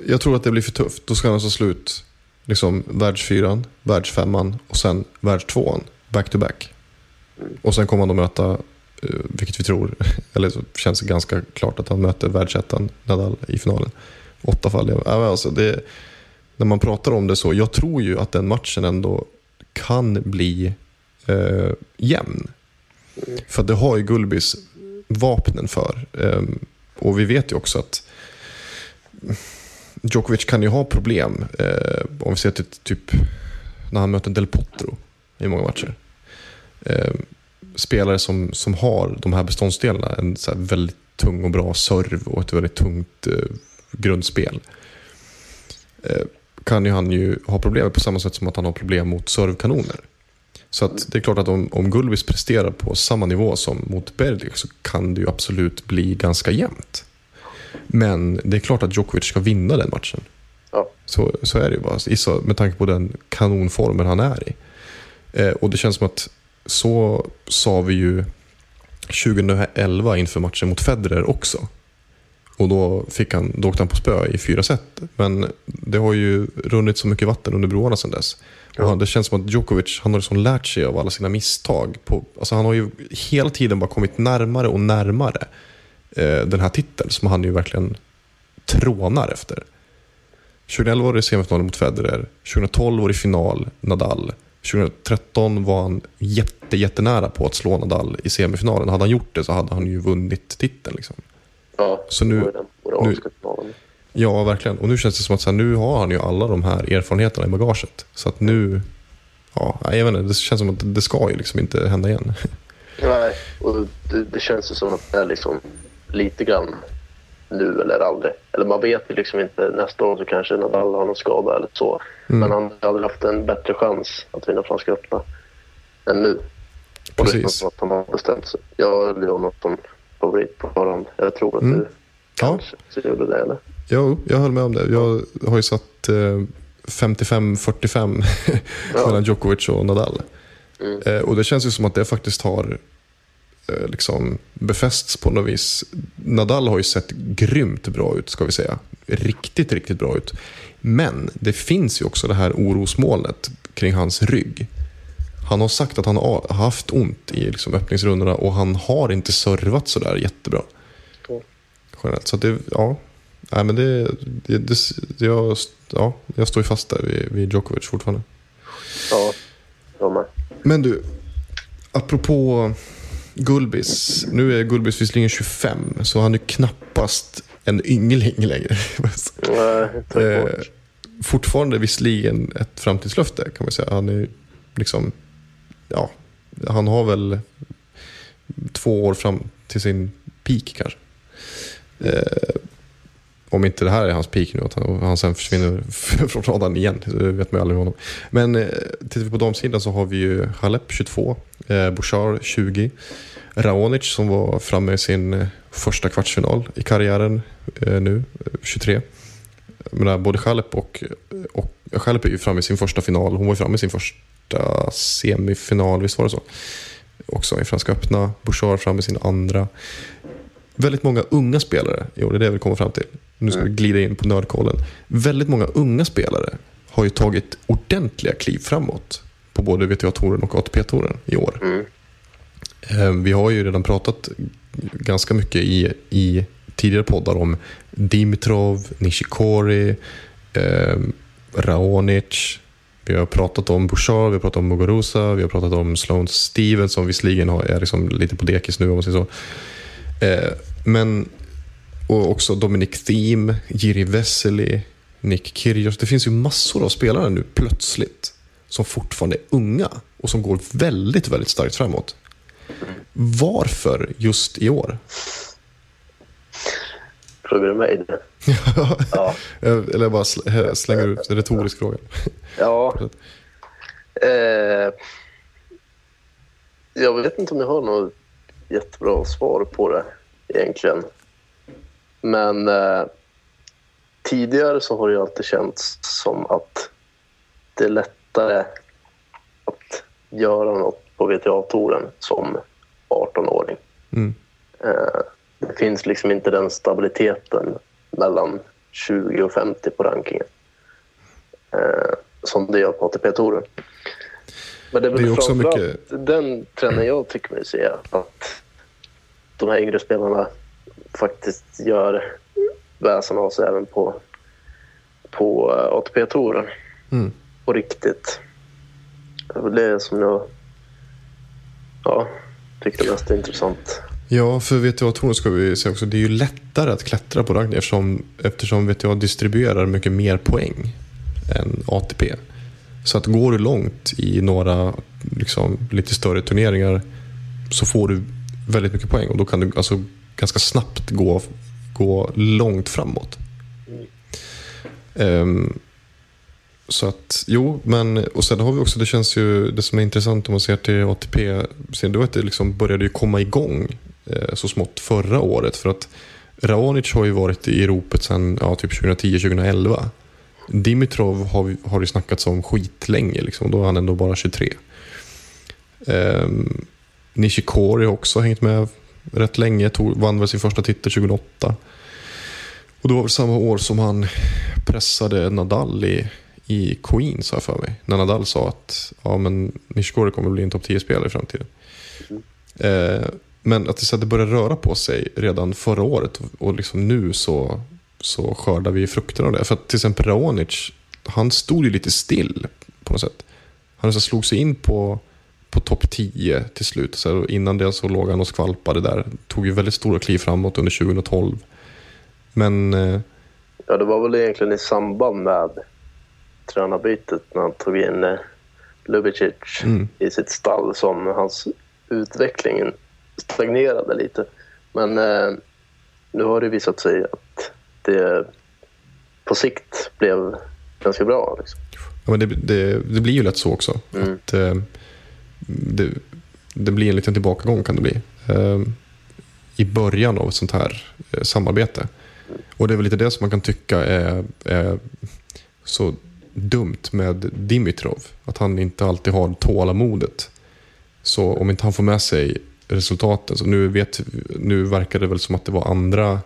jag tror att det blir för tufft. Då ska han alltså slut liksom världsfyran, världsfemman och sen världstvåan back to back. Och sen kommer han att möta, vilket vi tror, eller så känns det ganska klart att han möter världsettan Nadal i finalen. Åtta fall. Ja, alltså det, när man pratar om det så, jag tror ju att den matchen ändå kan bli eh, jämn. För det har ju Gulbis vapnen för. Ehm, och vi vet ju också att Djokovic kan ju ha problem. Eh, om vi ser till typ när han möter Del Potro i många matcher. Spelare som, som har de här beståndsdelarna. En så väldigt tung och bra serv och ett väldigt tungt eh, grundspel. Eh, kan ju han ju ha problem på samma sätt som att han har problem mot servkanoner. Så att det är klart att om, om Gulbis presterar på samma nivå som mot Berlik så kan det ju absolut bli ganska jämnt. Men det är klart att Djokovic ska vinna den matchen. Ja. Så, så är det ju bara. Med tanke på den kanonformen han är i. Eh, och det känns som att så sa vi ju 2011 inför matchen mot Federer också. Och då, fick han, då åkte han på spö i fyra set. Men det har ju runnit så mycket vatten under broarna sedan dess. Och han, det känns som att Djokovic han har liksom lärt sig av alla sina misstag. På, alltså han har ju hela tiden bara kommit närmare och närmare eh, den här titeln som han ju verkligen trånar efter. 2011 var det semifinalen mot Federer. 2012 var det final Nadal. 2013 var han jätte, jättenära på att slå Nadal i semifinalen. Hade han gjort det så hade han ju vunnit titeln. Liksom. Ja, Så nu- finalen. Ja, verkligen. Och nu känns det som att så här, nu har han ju alla de här erfarenheterna i bagaget. Så att nu... Ja, jag vet inte, det känns som att det ska ju liksom inte hända igen. Nej, och det, det känns ju som att det är liksom lite grann nu eller aldrig. Eller man vet ju liksom inte. Nästa år så kanske Nadal har någon skada eller så. Men han har aldrig haft en bättre chans att vinna Franska öppna än nu. Och det Precis. känns som att han har bestämt sig. Jag hade honom som favorit på förhand. Jag tror att Mm. du kanske gjorde det eller? Jo, jag höll med om det. Jag har ju satt eh, 55-45 Ja. mellan Djokovic och Nadal. Mm. Eh, och det känns ju som att det faktiskt har liksom befästs på något vis. Nadal har ju sett grymt bra ut, ska vi säga. Riktigt, riktigt bra ut. Men det finns ju också det här orosmolnet kring hans rygg. Han har sagt att han har haft ont i liksom öppningsrundorna och han har inte servat sådär jättebra. Generellt. Så det, ja. Nej, men det, det, det, jag, ja, jag står ju fast där vid, vid Djokovic fortfarande. Ja, jag med. Men du, apropå Gulbis. Nu är Gulbis visserligen 25, så han är knappast en yngling längre. Nej, eh, fortfarande visserligen ett framtidslöfte kan man säga. Han är liksom, ja, han har väl två år fram till sin peak kanske. Eh, om inte det här är hans peak nu, att han, han sen försvinner från radarn igen. Det vet man ju aldrig med honom. Men eh, tittar vi på damsidan så har vi ju Halep 22, eh, Bouchard 20, Raonic som var framme i sin eh, första kvartsfinal i karriären eh, nu, eh, 23. Menar, både Halep och, och Halep är ju framme i sin första final. Hon var ju framme i sin första semifinal, visst var det så? Också i Franska öppna. Bouchard framme i sin andra. Väldigt många unga spelare, jo det är det jag vill komma fram till. Nu ska vi glida in på nördkollen. Väldigt många unga spelare har ju tagit ordentliga kliv framåt på både WTA-touren och ATP-touren i år. Mm. Eh, Vi har ju redan pratat ganska mycket i, i tidigare poddar om Dimitrov, Nishikori, eh, Raonic. Vi har pratat om Bouchard, vi har pratat om Muguruza, vi har pratat om Sloane Stevens som visserligen är liksom lite på dekis nu om man säger så. Eh, men och också Dominic Thiem, Jiri Vesely, Nick Kyrgios. Det finns ju massor av spelare nu plötsligt som fortfarande är unga och som går väldigt, väldigt starkt framåt. Varför just i år? Frågar du mig det? Ja. Eller jag bara sl- slänger ut en retorisk fråga. Ja. Eh, jag vet inte om jag har något jättebra svar på det egentligen. Men eh, tidigare så har det alltid känts som att det är lättare att göra något på VTA-touren som 18-åring. Mm. Eh, det finns liksom inte den stabiliteten mellan 20 och 50 på rankingen eh, som det gör på ATP-touren. Men det är väl Det är också framförallt mycket- den trenden jag tycker mig se att de här yngre spelarna faktiskt gör väsen av sig även på, på eh, ATP-touren Mm. på riktigt. Det är det som jag ja, tyckte var mest intressant. Ja, för VTA-touren ska vi säga också, det är ju lättare att klättra på rankingen eftersom, eftersom VTA distribuerar mycket mer poäng än ATP. Så att går du långt i några liksom, lite större turneringar så får du väldigt mycket poäng och då kan du alltså ganska snabbt gå, gå långt framåt. Um, så att, jo, men och sen har vi också, det känns ju, det som är intressant om man ser till ATP, sen då att det liksom började ju komma igång eh, så smått förra året. För att Raonic har ju varit i ropet sedan ja, typ 2010-2011. Dimitrov har, har det snackats om skitlänge, liksom, då är han ändå bara 23. Um, ehm, Nishikori har också hängt med rätt länge, tog, vann väl sin första titel 2008. Och det var väl samma år som han pressade Nadal i, i Queens har jag för mig. När Nadal sa att ja, men Nishikori kommer bli en topp 10-spelare i framtiden. Eh, men att det, så att det började röra på sig redan förra året och, och liksom nu så, så skördar vi frukterna av det. För att till exempel Raonic, han stod ju lite still på något sätt. Han så slog sig in på, på topp 10 till slut. Så innan det så låg han och skvalpade där. Tog ju väldigt stora kliv framåt under 2012. Men eh, Ja, det var väl egentligen i samband med tränarbytet när han tog in eh, Lubicic Mm. i sitt stall som hans utveckling stagnerade lite. Men eh, nu har det visat sig att det på sikt blev ganska bra. Liksom. Ja, men det, det, det blir ju lätt så också. Mm. Att, eh, det, det blir en liten tillbakagång kan det bli. Ehm, I början av ett sånt här eh, samarbete. Och det är väl lite det som man kan tycka är, är så dumt med Dimitrov. Att han inte alltid har tålamodet. Så om inte han får med sig resultaten. Så nu, vet, nu verkar det väl som att det var andra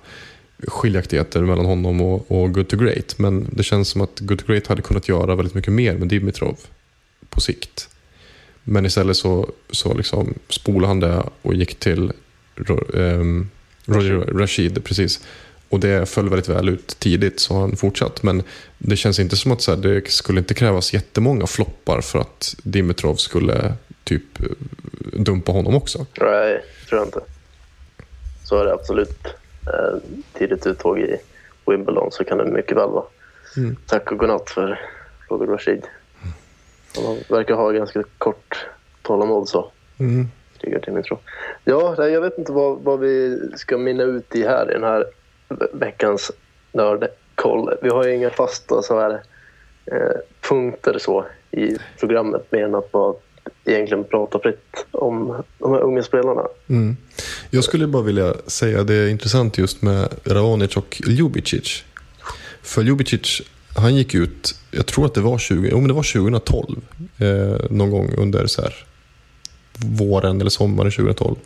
skiljaktigheter mellan honom och, och Good to Great. Men det känns som att Good to Great hade kunnat göra väldigt mycket mer med Dimitrov på sikt. Men istället så, så liksom spolade han det och gick till ehm, Roger Rashid. Precis. Och det föll väldigt väl ut tidigt så har han fortsatt. Men det känns inte som att så här, det skulle inte krävas jättemånga floppar för att Dimitrov skulle typ eh, dumpa honom också. Nej, tror jag inte. Så är det absolut. Eh, tidigt uttåg i Wimbledon så kan det mycket väl vara. Mm. Tack och godnatt för Roger Rashid. Han verkar ha ganska kort tålamod så. Mm. Ja, jag vet inte vad, vad vi ska minna ut i här i den här ve- veckans nördkoll. Vi har ju inga fasta så här, eh, punkter så i programmet mer än att bara egentligen prata fritt om de här unga spelarna. Mm. Jag skulle bara vilja säga det är intressant just med Raonic och Ljubicic. För Ljubicic, han gick ut, jag tror att det var, 20, jo, men det var 2012, eh, någon gång under så här, våren eller sommaren 2012.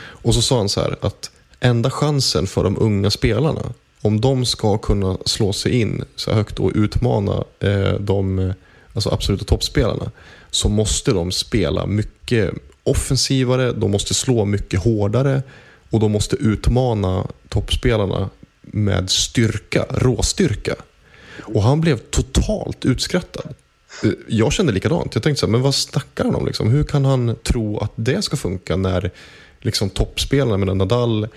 Och så sa han så här att enda chansen för de unga spelarna, om de ska kunna slå sig in så högt och utmana eh, de alltså absoluta toppspelarna, så måste de spela mycket offensivare, de måste slå mycket hårdare och de måste utmana toppspelarna med styrka, råstyrka. Och han blev totalt utskrattad. Eh, jag kände likadant. Jag tänkte så här, men vad snackar han om? Liksom? Hur kan han tro att det ska funka när liksom, toppspelarna, Nadal,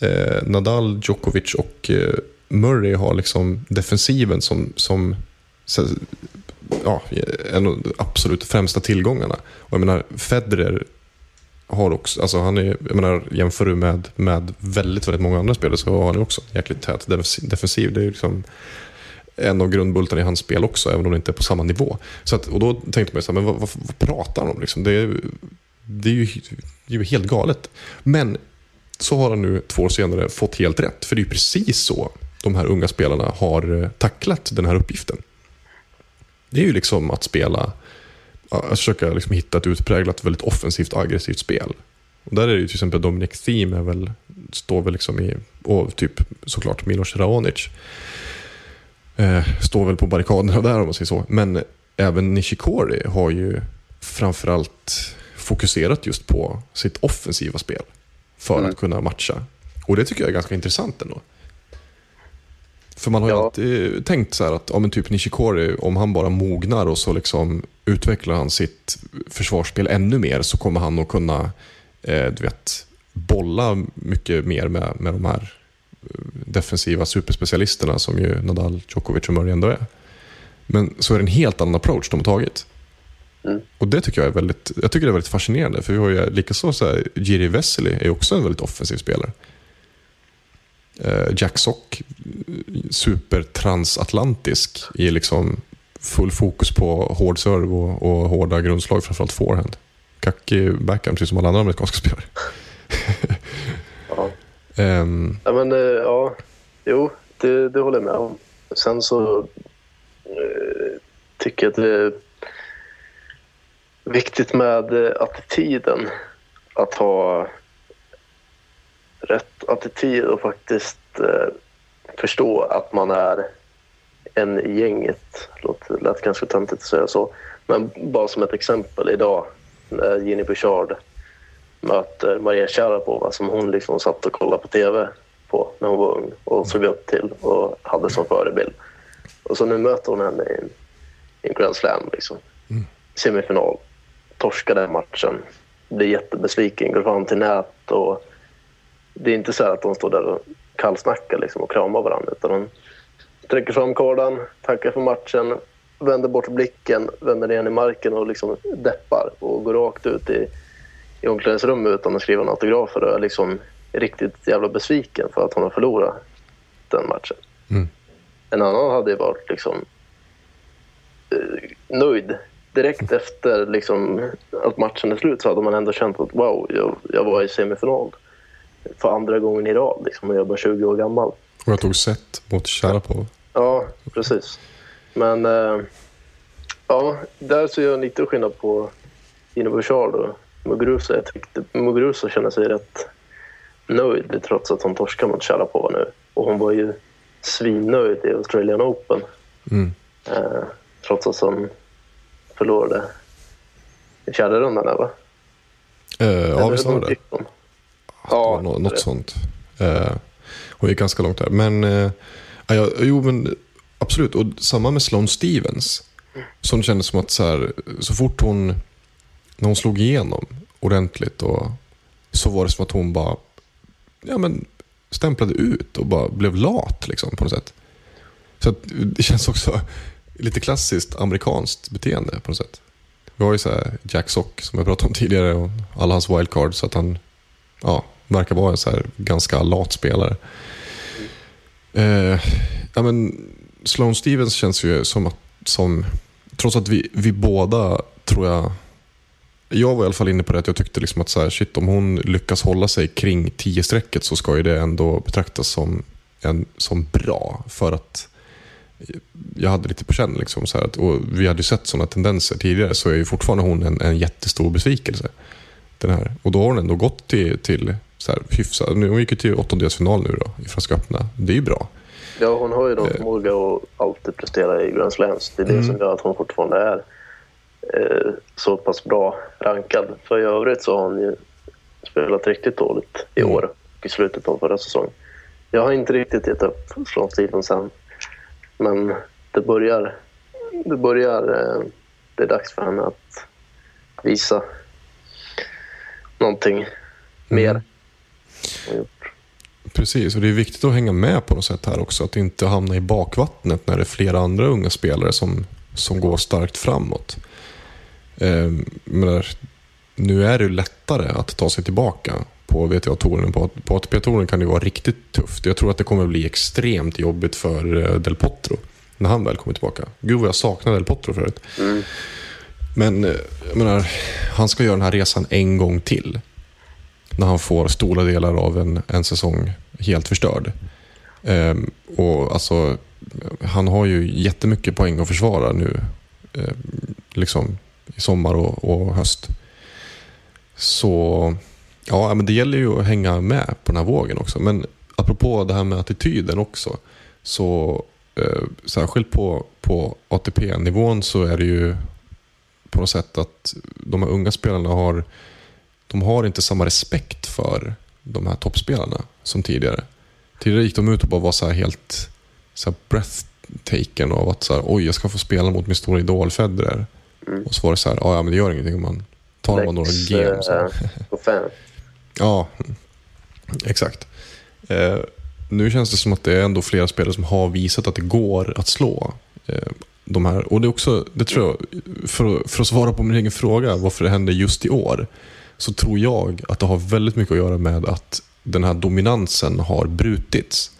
eh, Nadal, Djokovic och eh, Murray har liksom defensiven som, som så, ja, en av de absolut främsta tillgångarna. Och jag menar, Federer har också, alltså han är, jag menar, jämför du med, med väldigt, väldigt många andra spelare så har han också en jäkligt tät defensiv- Det är liksom en av grundbultarna i hans spel också, även om det inte är på samma nivå. Så att, och då tänkte man så här, men vad, vad, vad pratar han om? Liksom? Det, är, det, är ju, det är ju helt galet. Men så har han nu två år senare fått helt rätt. För det är ju precis så de här unga spelarna har eh, tacklat den här uppgiften. Det är ju liksom att spela, att försöka liksom hitta ett utpräglat, väldigt offensivt aggressivt spel. Och där är det ju till exempel Dominic Thiem är väl, står väl liksom i, och typ såklart Milos Raonic. Eh, står väl på barrikaderna där om man säger så. Men även Nishikori har ju framförallt fokuserat just på sitt offensiva spel. För Mm. att kunna matcha. Och det tycker jag är ganska intressant ändå. För man har ju Ja. alltid tänkt så här att ja, men typ Nishikori, om han bara mognar och så liksom utvecklar han sitt försvarsspel ännu mer så kommer han att kunna eh, du vet, bolla mycket mer med, med de här eh, defensiva superspecialisterna som ju Nadal, Djokovic och Murray ändå är. Men så är det en helt annan approach de har tagit. Mm. Och det tycker jag är väldigt, jag tycker det är väldigt fascinerande. För vi har ju likaså så här, Jiri Vesely är också en väldigt offensiv spelare. Eh, Jack Sock, supertransatlantisk i liksom full fokus på hård serve och, och hårda grundslag, framförallt forehand. Kackig backhand, precis som alla andra amerikanska spelare. Ja. Ja, men eh, ja, jo, det, det håller jag med om. Sen så eh, tycker jag att det är viktigt med eh, attityden. Att ha rätt attityd och faktiskt förstå att man är en i gänget. Låter, lät ganska töntigt att säga så. Men bara som ett exempel idag när Ginny Bouchard möter Maria Sharapova som hon liksom satt och kollade på tv på när hon var ung och såg upp till och hade som förebild. Och så nu möter hon henne i en, i en Grand Slam, liksom. semifinal. Torskar den matchen, blir jättebesviken, går fram till nät och det är inte så att de står där och kallsnackar liksom, och kramar varandra utan de sträcker fram kardan, tackar för matchen, vänder bort blicken, vänder ner i marken och liksom deppar och går rakt ut i, i omklädningsrummet utan att skriva en autograf och är liksom riktigt jävla besviken för att hon har förlorat den matchen. Mm. En annan hade ju varit liksom eh, nöjd. Direkt efter liksom, att matchen är slut så hade man ändå känt att wow, jag, jag var i semifinal för andra gången i rad liksom, och jag var 20 år gammal. och jag tog set mot Sharapov. Ja, precis. Men eh, ja, där ser jag lite skillnad på Bouchard och Muguruza. Jag tyckte Muguruza känner sig rätt nöjd trots att hon torskade mot Sharapova nu. Och hon var ju svinnöjd i Australian Open Mm. eh, trots att hon förlorade i fjärde rundan, där, va? Eh, ja, visst var det hon? det? Ja, något det. sånt. Eh, hon gick ganska långt där. Men, eh, ja, ja, jo, men absolut. Och samma med Sloane Stevens. Som kändes som att så, här, så fort hon, när hon slog igenom ordentligt och, så var det som att hon bara ja, men, stämplade ut och bara blev lat liksom, på något sätt. Så att, det känns också lite klassiskt amerikanskt beteende på något sätt. Vi har ju så här Jack Sock som jag pratade om tidigare och alla hans wildcards. Så att han ja, verkar vara en så här ganska lat spelare. Eh, ja, men Sloane Stevens känns ju som att, som, trots att vi, vi båda tror jag, jag var i alla fall inne på det att jag tyckte liksom att så här, shit, om hon lyckas hålla sig kring 10-strecket så ska ju det ändå betraktas som, en, som bra. För att jag hade lite på känn. Liksom, så här, att, och vi hade ju sett sådana tendenser tidigare så är ju fortfarande hon en, en jättestor besvikelse. Den här. Och då har hon ändå gått till, till så här, hyfsad, nu, hon gick ju till åttondelsfinal nu då, i Franska öppna. Det är ju bra. Ja, hon har ju då förmåga att alltid prestera i Grand Slams. Det är det som gör att hon fortfarande är eh, så pass bra rankad. För i övrigt så har hon ju spelat riktigt dåligt i år och i slutet av förra säsongen. Jag har inte riktigt gett upp från Stevens än. Men det börjar... Det börjar... Eh, det är dags för henne att visa någonting mer. Hon gjort. Precis, och det är viktigt att hänga med på något sätt här också. Att inte hamna i bakvattnet när det är flera andra unga spelare som, som går starkt framåt. Eh, men nu är det lättare att ta sig tillbaka på VTA-touren. På, på ATP-touren kan det vara riktigt tufft. Jag tror att det kommer bli extremt jobbigt för eh, Del Potro när han väl kommer tillbaka. Gud vad jag saknar Del Potro förut. Men eh, jag menar, han ska göra den här resan en gång till. När han får stora delar av en, en säsong helt förstörd. Ehm, och alltså, han har ju jättemycket poäng att försvara nu. Eh, liksom i sommar och, och höst. Så ja, men det gäller ju att hänga med på den här vågen också. Men apropå det här med attityden också. Så eh, särskilt på, på ATP-nivån så är det ju på något sätt att de här unga spelarna har, de har inte samma respekt för de här toppspelarna som tidigare. Tidigare gick de ut och bara var så här helt så här breathtaken av att så här, oj, jag ska få spela mot min stora idol Federer. Mm. Och så var det så här, ja men det gör ingenting om man tar bara några Lex, game. Så. eh, på fem. Ja, exakt. Eh, nu känns det som att det är ändå flera spelare som har visat att det går att slå eh, de här. Och det är också, det tror jag, för, för att svara på min egen fråga varför det händer just i år. Så tror jag att det har väldigt mycket att göra med att den här dominansen har brutits.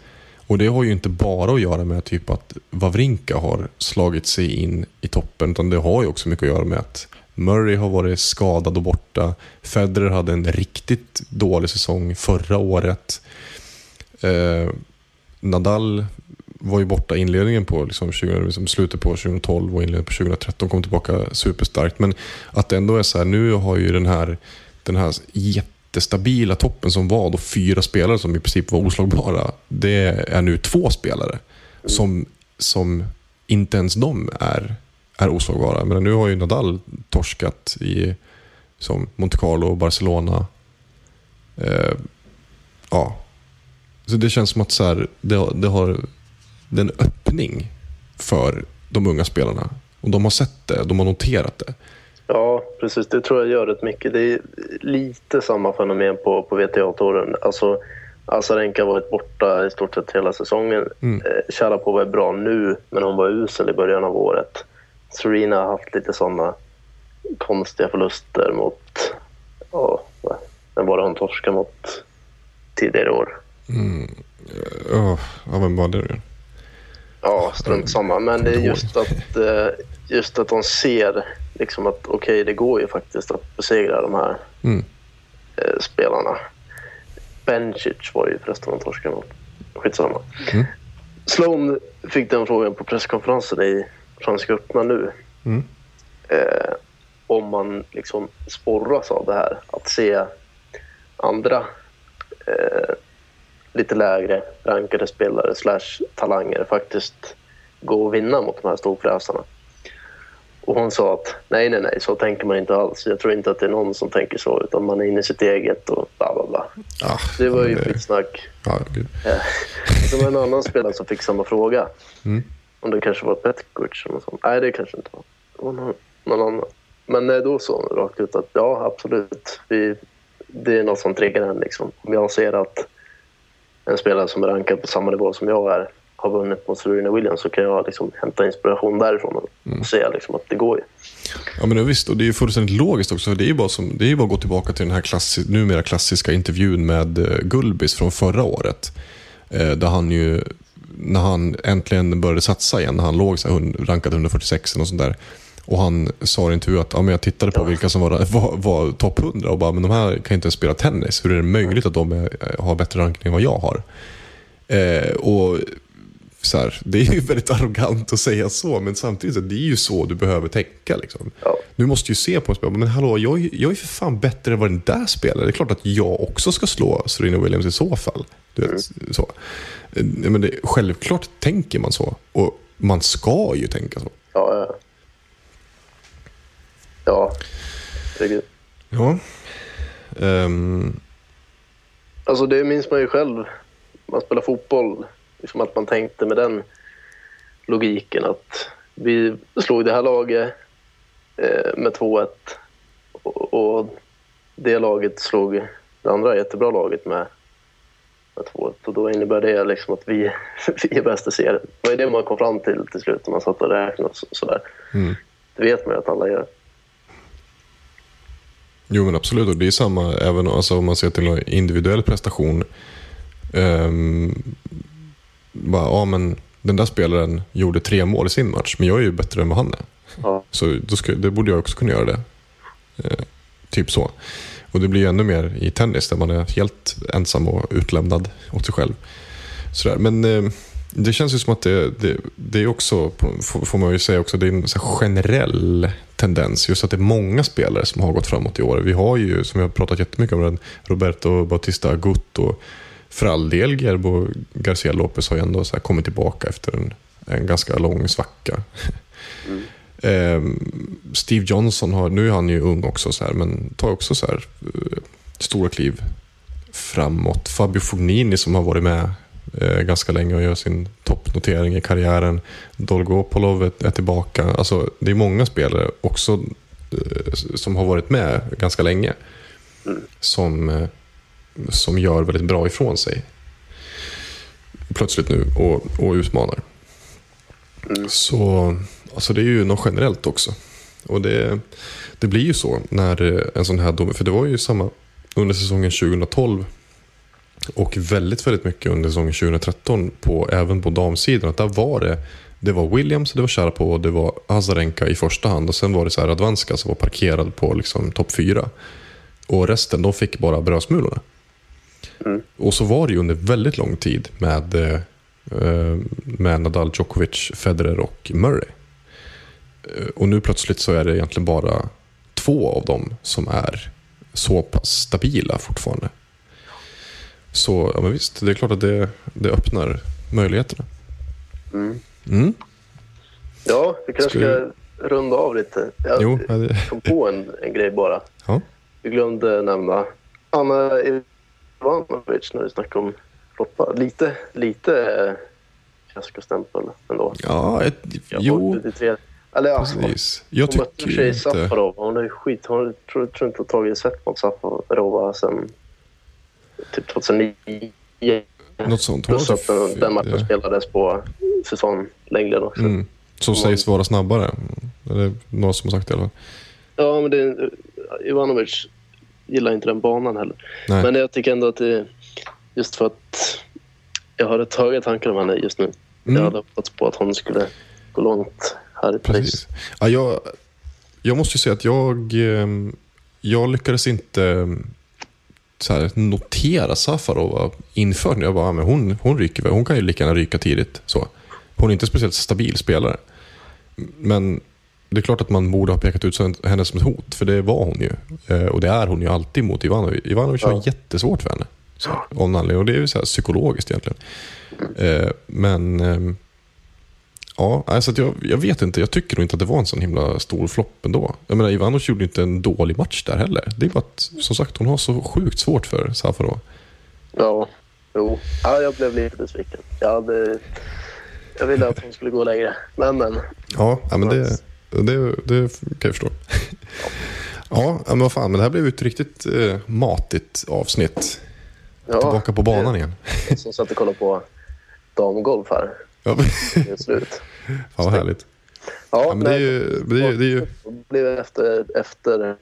Och det har ju inte bara att göra med typ att Wawrinka har slagit sig in i toppen. Utan det har ju också mycket att göra med att Murray har varit skadad och borta. Federer hade en riktigt dålig säsong förra året. Eh, Nadal var ju borta inledningen på liksom 20, liksom slutet på 2012 och inledningen på 2013 kom tillbaka superstarkt. Men att det ändå är så här, nu har ju den här, den här jättestabila toppen som var då fyra spelare som i princip var oslagbara. Det är nu två spelare som, som inte ens de är, är oslagbara. Men nu har ju Nadal torskat i som Monte Carlo och Barcelona. Eh, ja, så det känns som att så här, det, det har det är en öppning för de unga spelarna. Och de har sett det, de har noterat det. Ja, precis. Det tror jag gör rätt mycket. Det är lite samma fenomen på, på WTA-touren. Alltså, Azarenka har varit borta i stort sett hela säsongen. Mm. Eh, Sharapova är bra nu, men hon var usel i början av året. Serena har haft lite sådana konstiga förluster mot... Ja, vem var det hon torskade mot tidigare år? Oh, ja, vem var det nu? Ja, strunt samma. Men det är just att, eh, just att de ser liksom att okej, det går ju faktiskt att besegra de här Mm. eh, spelarna. Bencic var ju förresten de torskade mot. Skitsamma. Mm. Sloan fick den frågan på presskonferensen i Franska öppna nu. Mm. Eh, om man liksom sporras av det här. Att se andra eh, lite lägre rankade spelare slash talanger faktiskt gå och vinna mot de här storfräsarna. Och hon sa att nej, nej, nej, så tänker man inte alls. Jag tror inte att det är någon som tänker så, utan man är inne i sitt eget och bla bla bla. Ah, Det var ju det- skitsnack. Ja, gud. Eh, Det var en annan spelare som fick samma fråga. Mm. Om det kanske var Petkovic eller något sånt. Nej, det kanske inte var. Det var någon, någon annan. Men eh, då hon rakt ut att ja, absolut. Vi, det är något som triggar en. Liksom. Om jag ser att en spelare som är rankad på samma nivå som jag är har vunnit mot Serena Williams så kan jag liksom hämta inspiration därifrån och Mm. se liksom att det går ju. Ja, men visst, och det är ju fullständigt logiskt också. För det är ju bara, som, det är bara att gå tillbaka till den här klassi, numera klassiska intervjun med uh, Gulbis från förra året. Eh, där han ju, när han äntligen började satsa igen, när han låg så här, rankad 146 och sånt där. Och han sa i en intervju att ja, men jag tittade på vilka som var, var, var topp 100 och bara, men de här kan inte ens spela tennis. Hur är det möjligt att de är, har bättre rankning än vad jag har? Eh, och så här, det är ju väldigt arrogant att säga så, men samtidigt så det är ju så du behöver tänka. Liksom. Ja. Du måste ju se på en spelare, men hallå, jag, är- jag är för fan bättre än vad den där spelar. Det är klart att jag också ska slå Serena Williams i så fall. Du vet, så. Eh, Men det, självklart tänker man så, och man ska ju tänka så. Ja, ja. Ja, herregud. Ja. Ehm, Alltså det minns man ju själv. Man spelar fotboll. Liksom att man tänkte med den logiken att vi slog det här laget eh, med 2-1 och, det laget slog det andra jättebra laget med, med 2-1 och då innebär det liksom att vi, vi är bäst i serien. Det var det man kom fram till till slut när man satt och räknade och så, sådär. Mm. Det vet man ju att alla gör. Jo men absolut, och det är samma även alltså, om man ser till en individuell prestation. Um, bara, ja, men den där spelaren gjorde tre mål i sin match, men jag är ju bättre än vad han är. Ja. Så då ska, det borde jag också kunna göra det. Eh, typ så. Och det blir ju ännu mer i tennis där man är helt ensam och utlämnad åt sig själv. Sådär. Men eh, det känns ju som att det, det, det är också, får man ju säga också, det är en generell tendens. Just att det är många spelare som har gått framåt i år. Vi har ju, som jag har pratat jättemycket om, den, Roberto Bautista Agut och för all del Gerbo Garcia Lopez har ju ändå så kommit tillbaka efter en, en ganska lång svacka. Ehm, Steve Johnson har, nu är han ju ung också, så här, men tar också så här, eh, stora kliv framåt. Fabio Fognini som har varit med eh, ganska länge och gör sin toppnotering i karriären. Dolgopolov är, är tillbaka. Alltså, det är många spelare också eh, som har varit med ganska länge. Som, eh, som gör väldigt bra ifrån sig. Plötsligt nu och, och utmanar. Så alltså det är ju något generellt också. Och det, det blir ju så när en sån här dom, för det var ju samma under säsongen 2012 och väldigt, väldigt mycket under säsongen 2013, på, även på damsidan. Att där var det, det var Williams, det var Sharapova, och det var Azarenka i första hand. Och sen var det så här Radvanska som var parkerad på liksom topp fyra. Och resten, de fick bara brödsmulorna. Och så var det ju under väldigt lång tid med, eh, med Nadal, Djokovic, Federer och Murray. Eh, Och nu plötsligt så är det egentligen bara två av dem som är så pass stabila fortfarande. Så ja, men visst, det är klart att det, det öppnar möjligheterna. Mm. Ja, vi kanske Ska ska runda av lite. Jag Jo, kom på en, en grej bara. Ja. Vi glömde nämna Anna Ivanovic när vi snackade om floppa. Lite, lite eh, fiaskostämpel ändå. Ja, ett, Jag jo, var 33. Eller ja, precis. Jag hon mötte tjej inte... Safarov. Hon är skit. Hon tror, tror inte har tagit set mot Safarova sen typ 2009. Något sånt. Hon Plus att den, den matchen ja. spelades på säsonglängden också. Mm. Som sägs vara snabbare. Är några som har sagt det i alla fall. Ja, men det, Ivanovic gillar inte den banan heller. Nej. Men jag tycker ändå att det just för att jag har rätt höga tankar om henne just nu. Mm. Jag hade hoppats på att hon skulle gå långt här i Paris. Precis. Ja, jag, jag måste ju säga att jag, ehm, jag lyckades inte ehm, så här, notera Safarova inför. Jag bara, "Ah, men hon, hon ryker väl. Hon kan ju lika gärna ryka tidigt. Så. Hon är inte speciellt stabil spelare. Men det är klart att man borde ha pekat ut henne som ett hot. För det var hon ju. Eh, Och det är hon ju alltid mot Ivanovic. Ivanovic har Ja. jättesvårt för henne. Så, anledning. Och det är ju så här psykologiskt egentligen. Eh, Men ehm, Ja, alltså jag, jag vet inte. Jag tycker nog inte att det var en sån himla stor flopp ändå. Jag menar, Ivanovic gjorde inte en dålig match där heller. Det är bara att, som sagt, hon har så sjukt svårt för Safarov. Ja, jo. Ja, jag blev lite besviken. Jag, hade, jag ville att hon skulle gå längre. Men, men. Ja men det, det, det kan jag förstå. Ja, men vad fan. Men det här blev ett riktigt eh, matigt avsnitt. Ja, Tillbaka på banan igen. det är Som satt och kollade på damgolf här. Ja, slut. fan vad härligt. Ja, Ja, men det är ju... Det är, det är ju blev efter, efter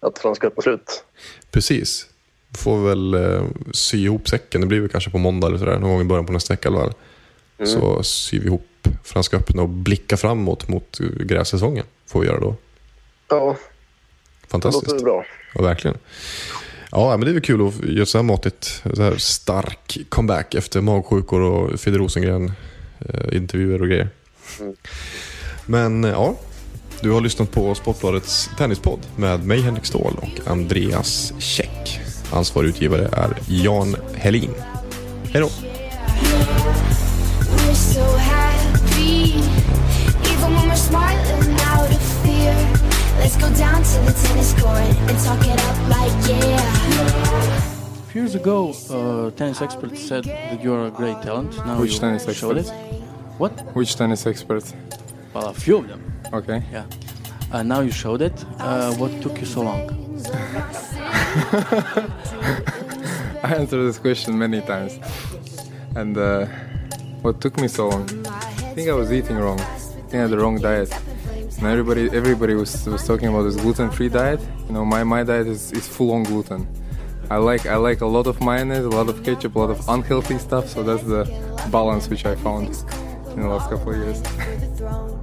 att Franska öppnade slut. precis. Får väl eh, sy ihop säcken. Det blir väl kanske på måndag eller sådär. Någon gång i början på nästa vecka i alla fall. Så syr vi ihop Franska öppna och blickar framåt mot grässäsongen. Får vi göra då. Ja, det Fantastiskt. låter bra. Ja, verkligen. Ja, men det är väl kul att göra så här matigt, så här stark comeback efter magsjukor och Fidde Rosengren eh, intervjuer och grejer. Men eh, ja, du har lyssnat på Sportbladets tennispodd med mig Henrik Ståhl och Andreas Käck. Ansvarig utgivare är Jan Helin. Hej då! Smiling out of fear. Let's go down to the tennis court and talk it up like yeah. A few years ago, uh, tennis experts said that you're a great talent. Now Which you tennis showed experts? it. What? Which tennis expert? Well, a few of them. Okay. Yeah. Uh, now you showed it. Uh, what took you so long? I answered this question many times. And uh, what took me so long? I think I was eating wrong. I had the wrong diet. And everybody, everybody was, was talking about this gluten-free diet. You know, my, my diet is, is full on gluten. I like I like a lot of mayonnaise, a lot of ketchup, a lot of unhealthy stuff. So that's the balance which I found in the last couple of years.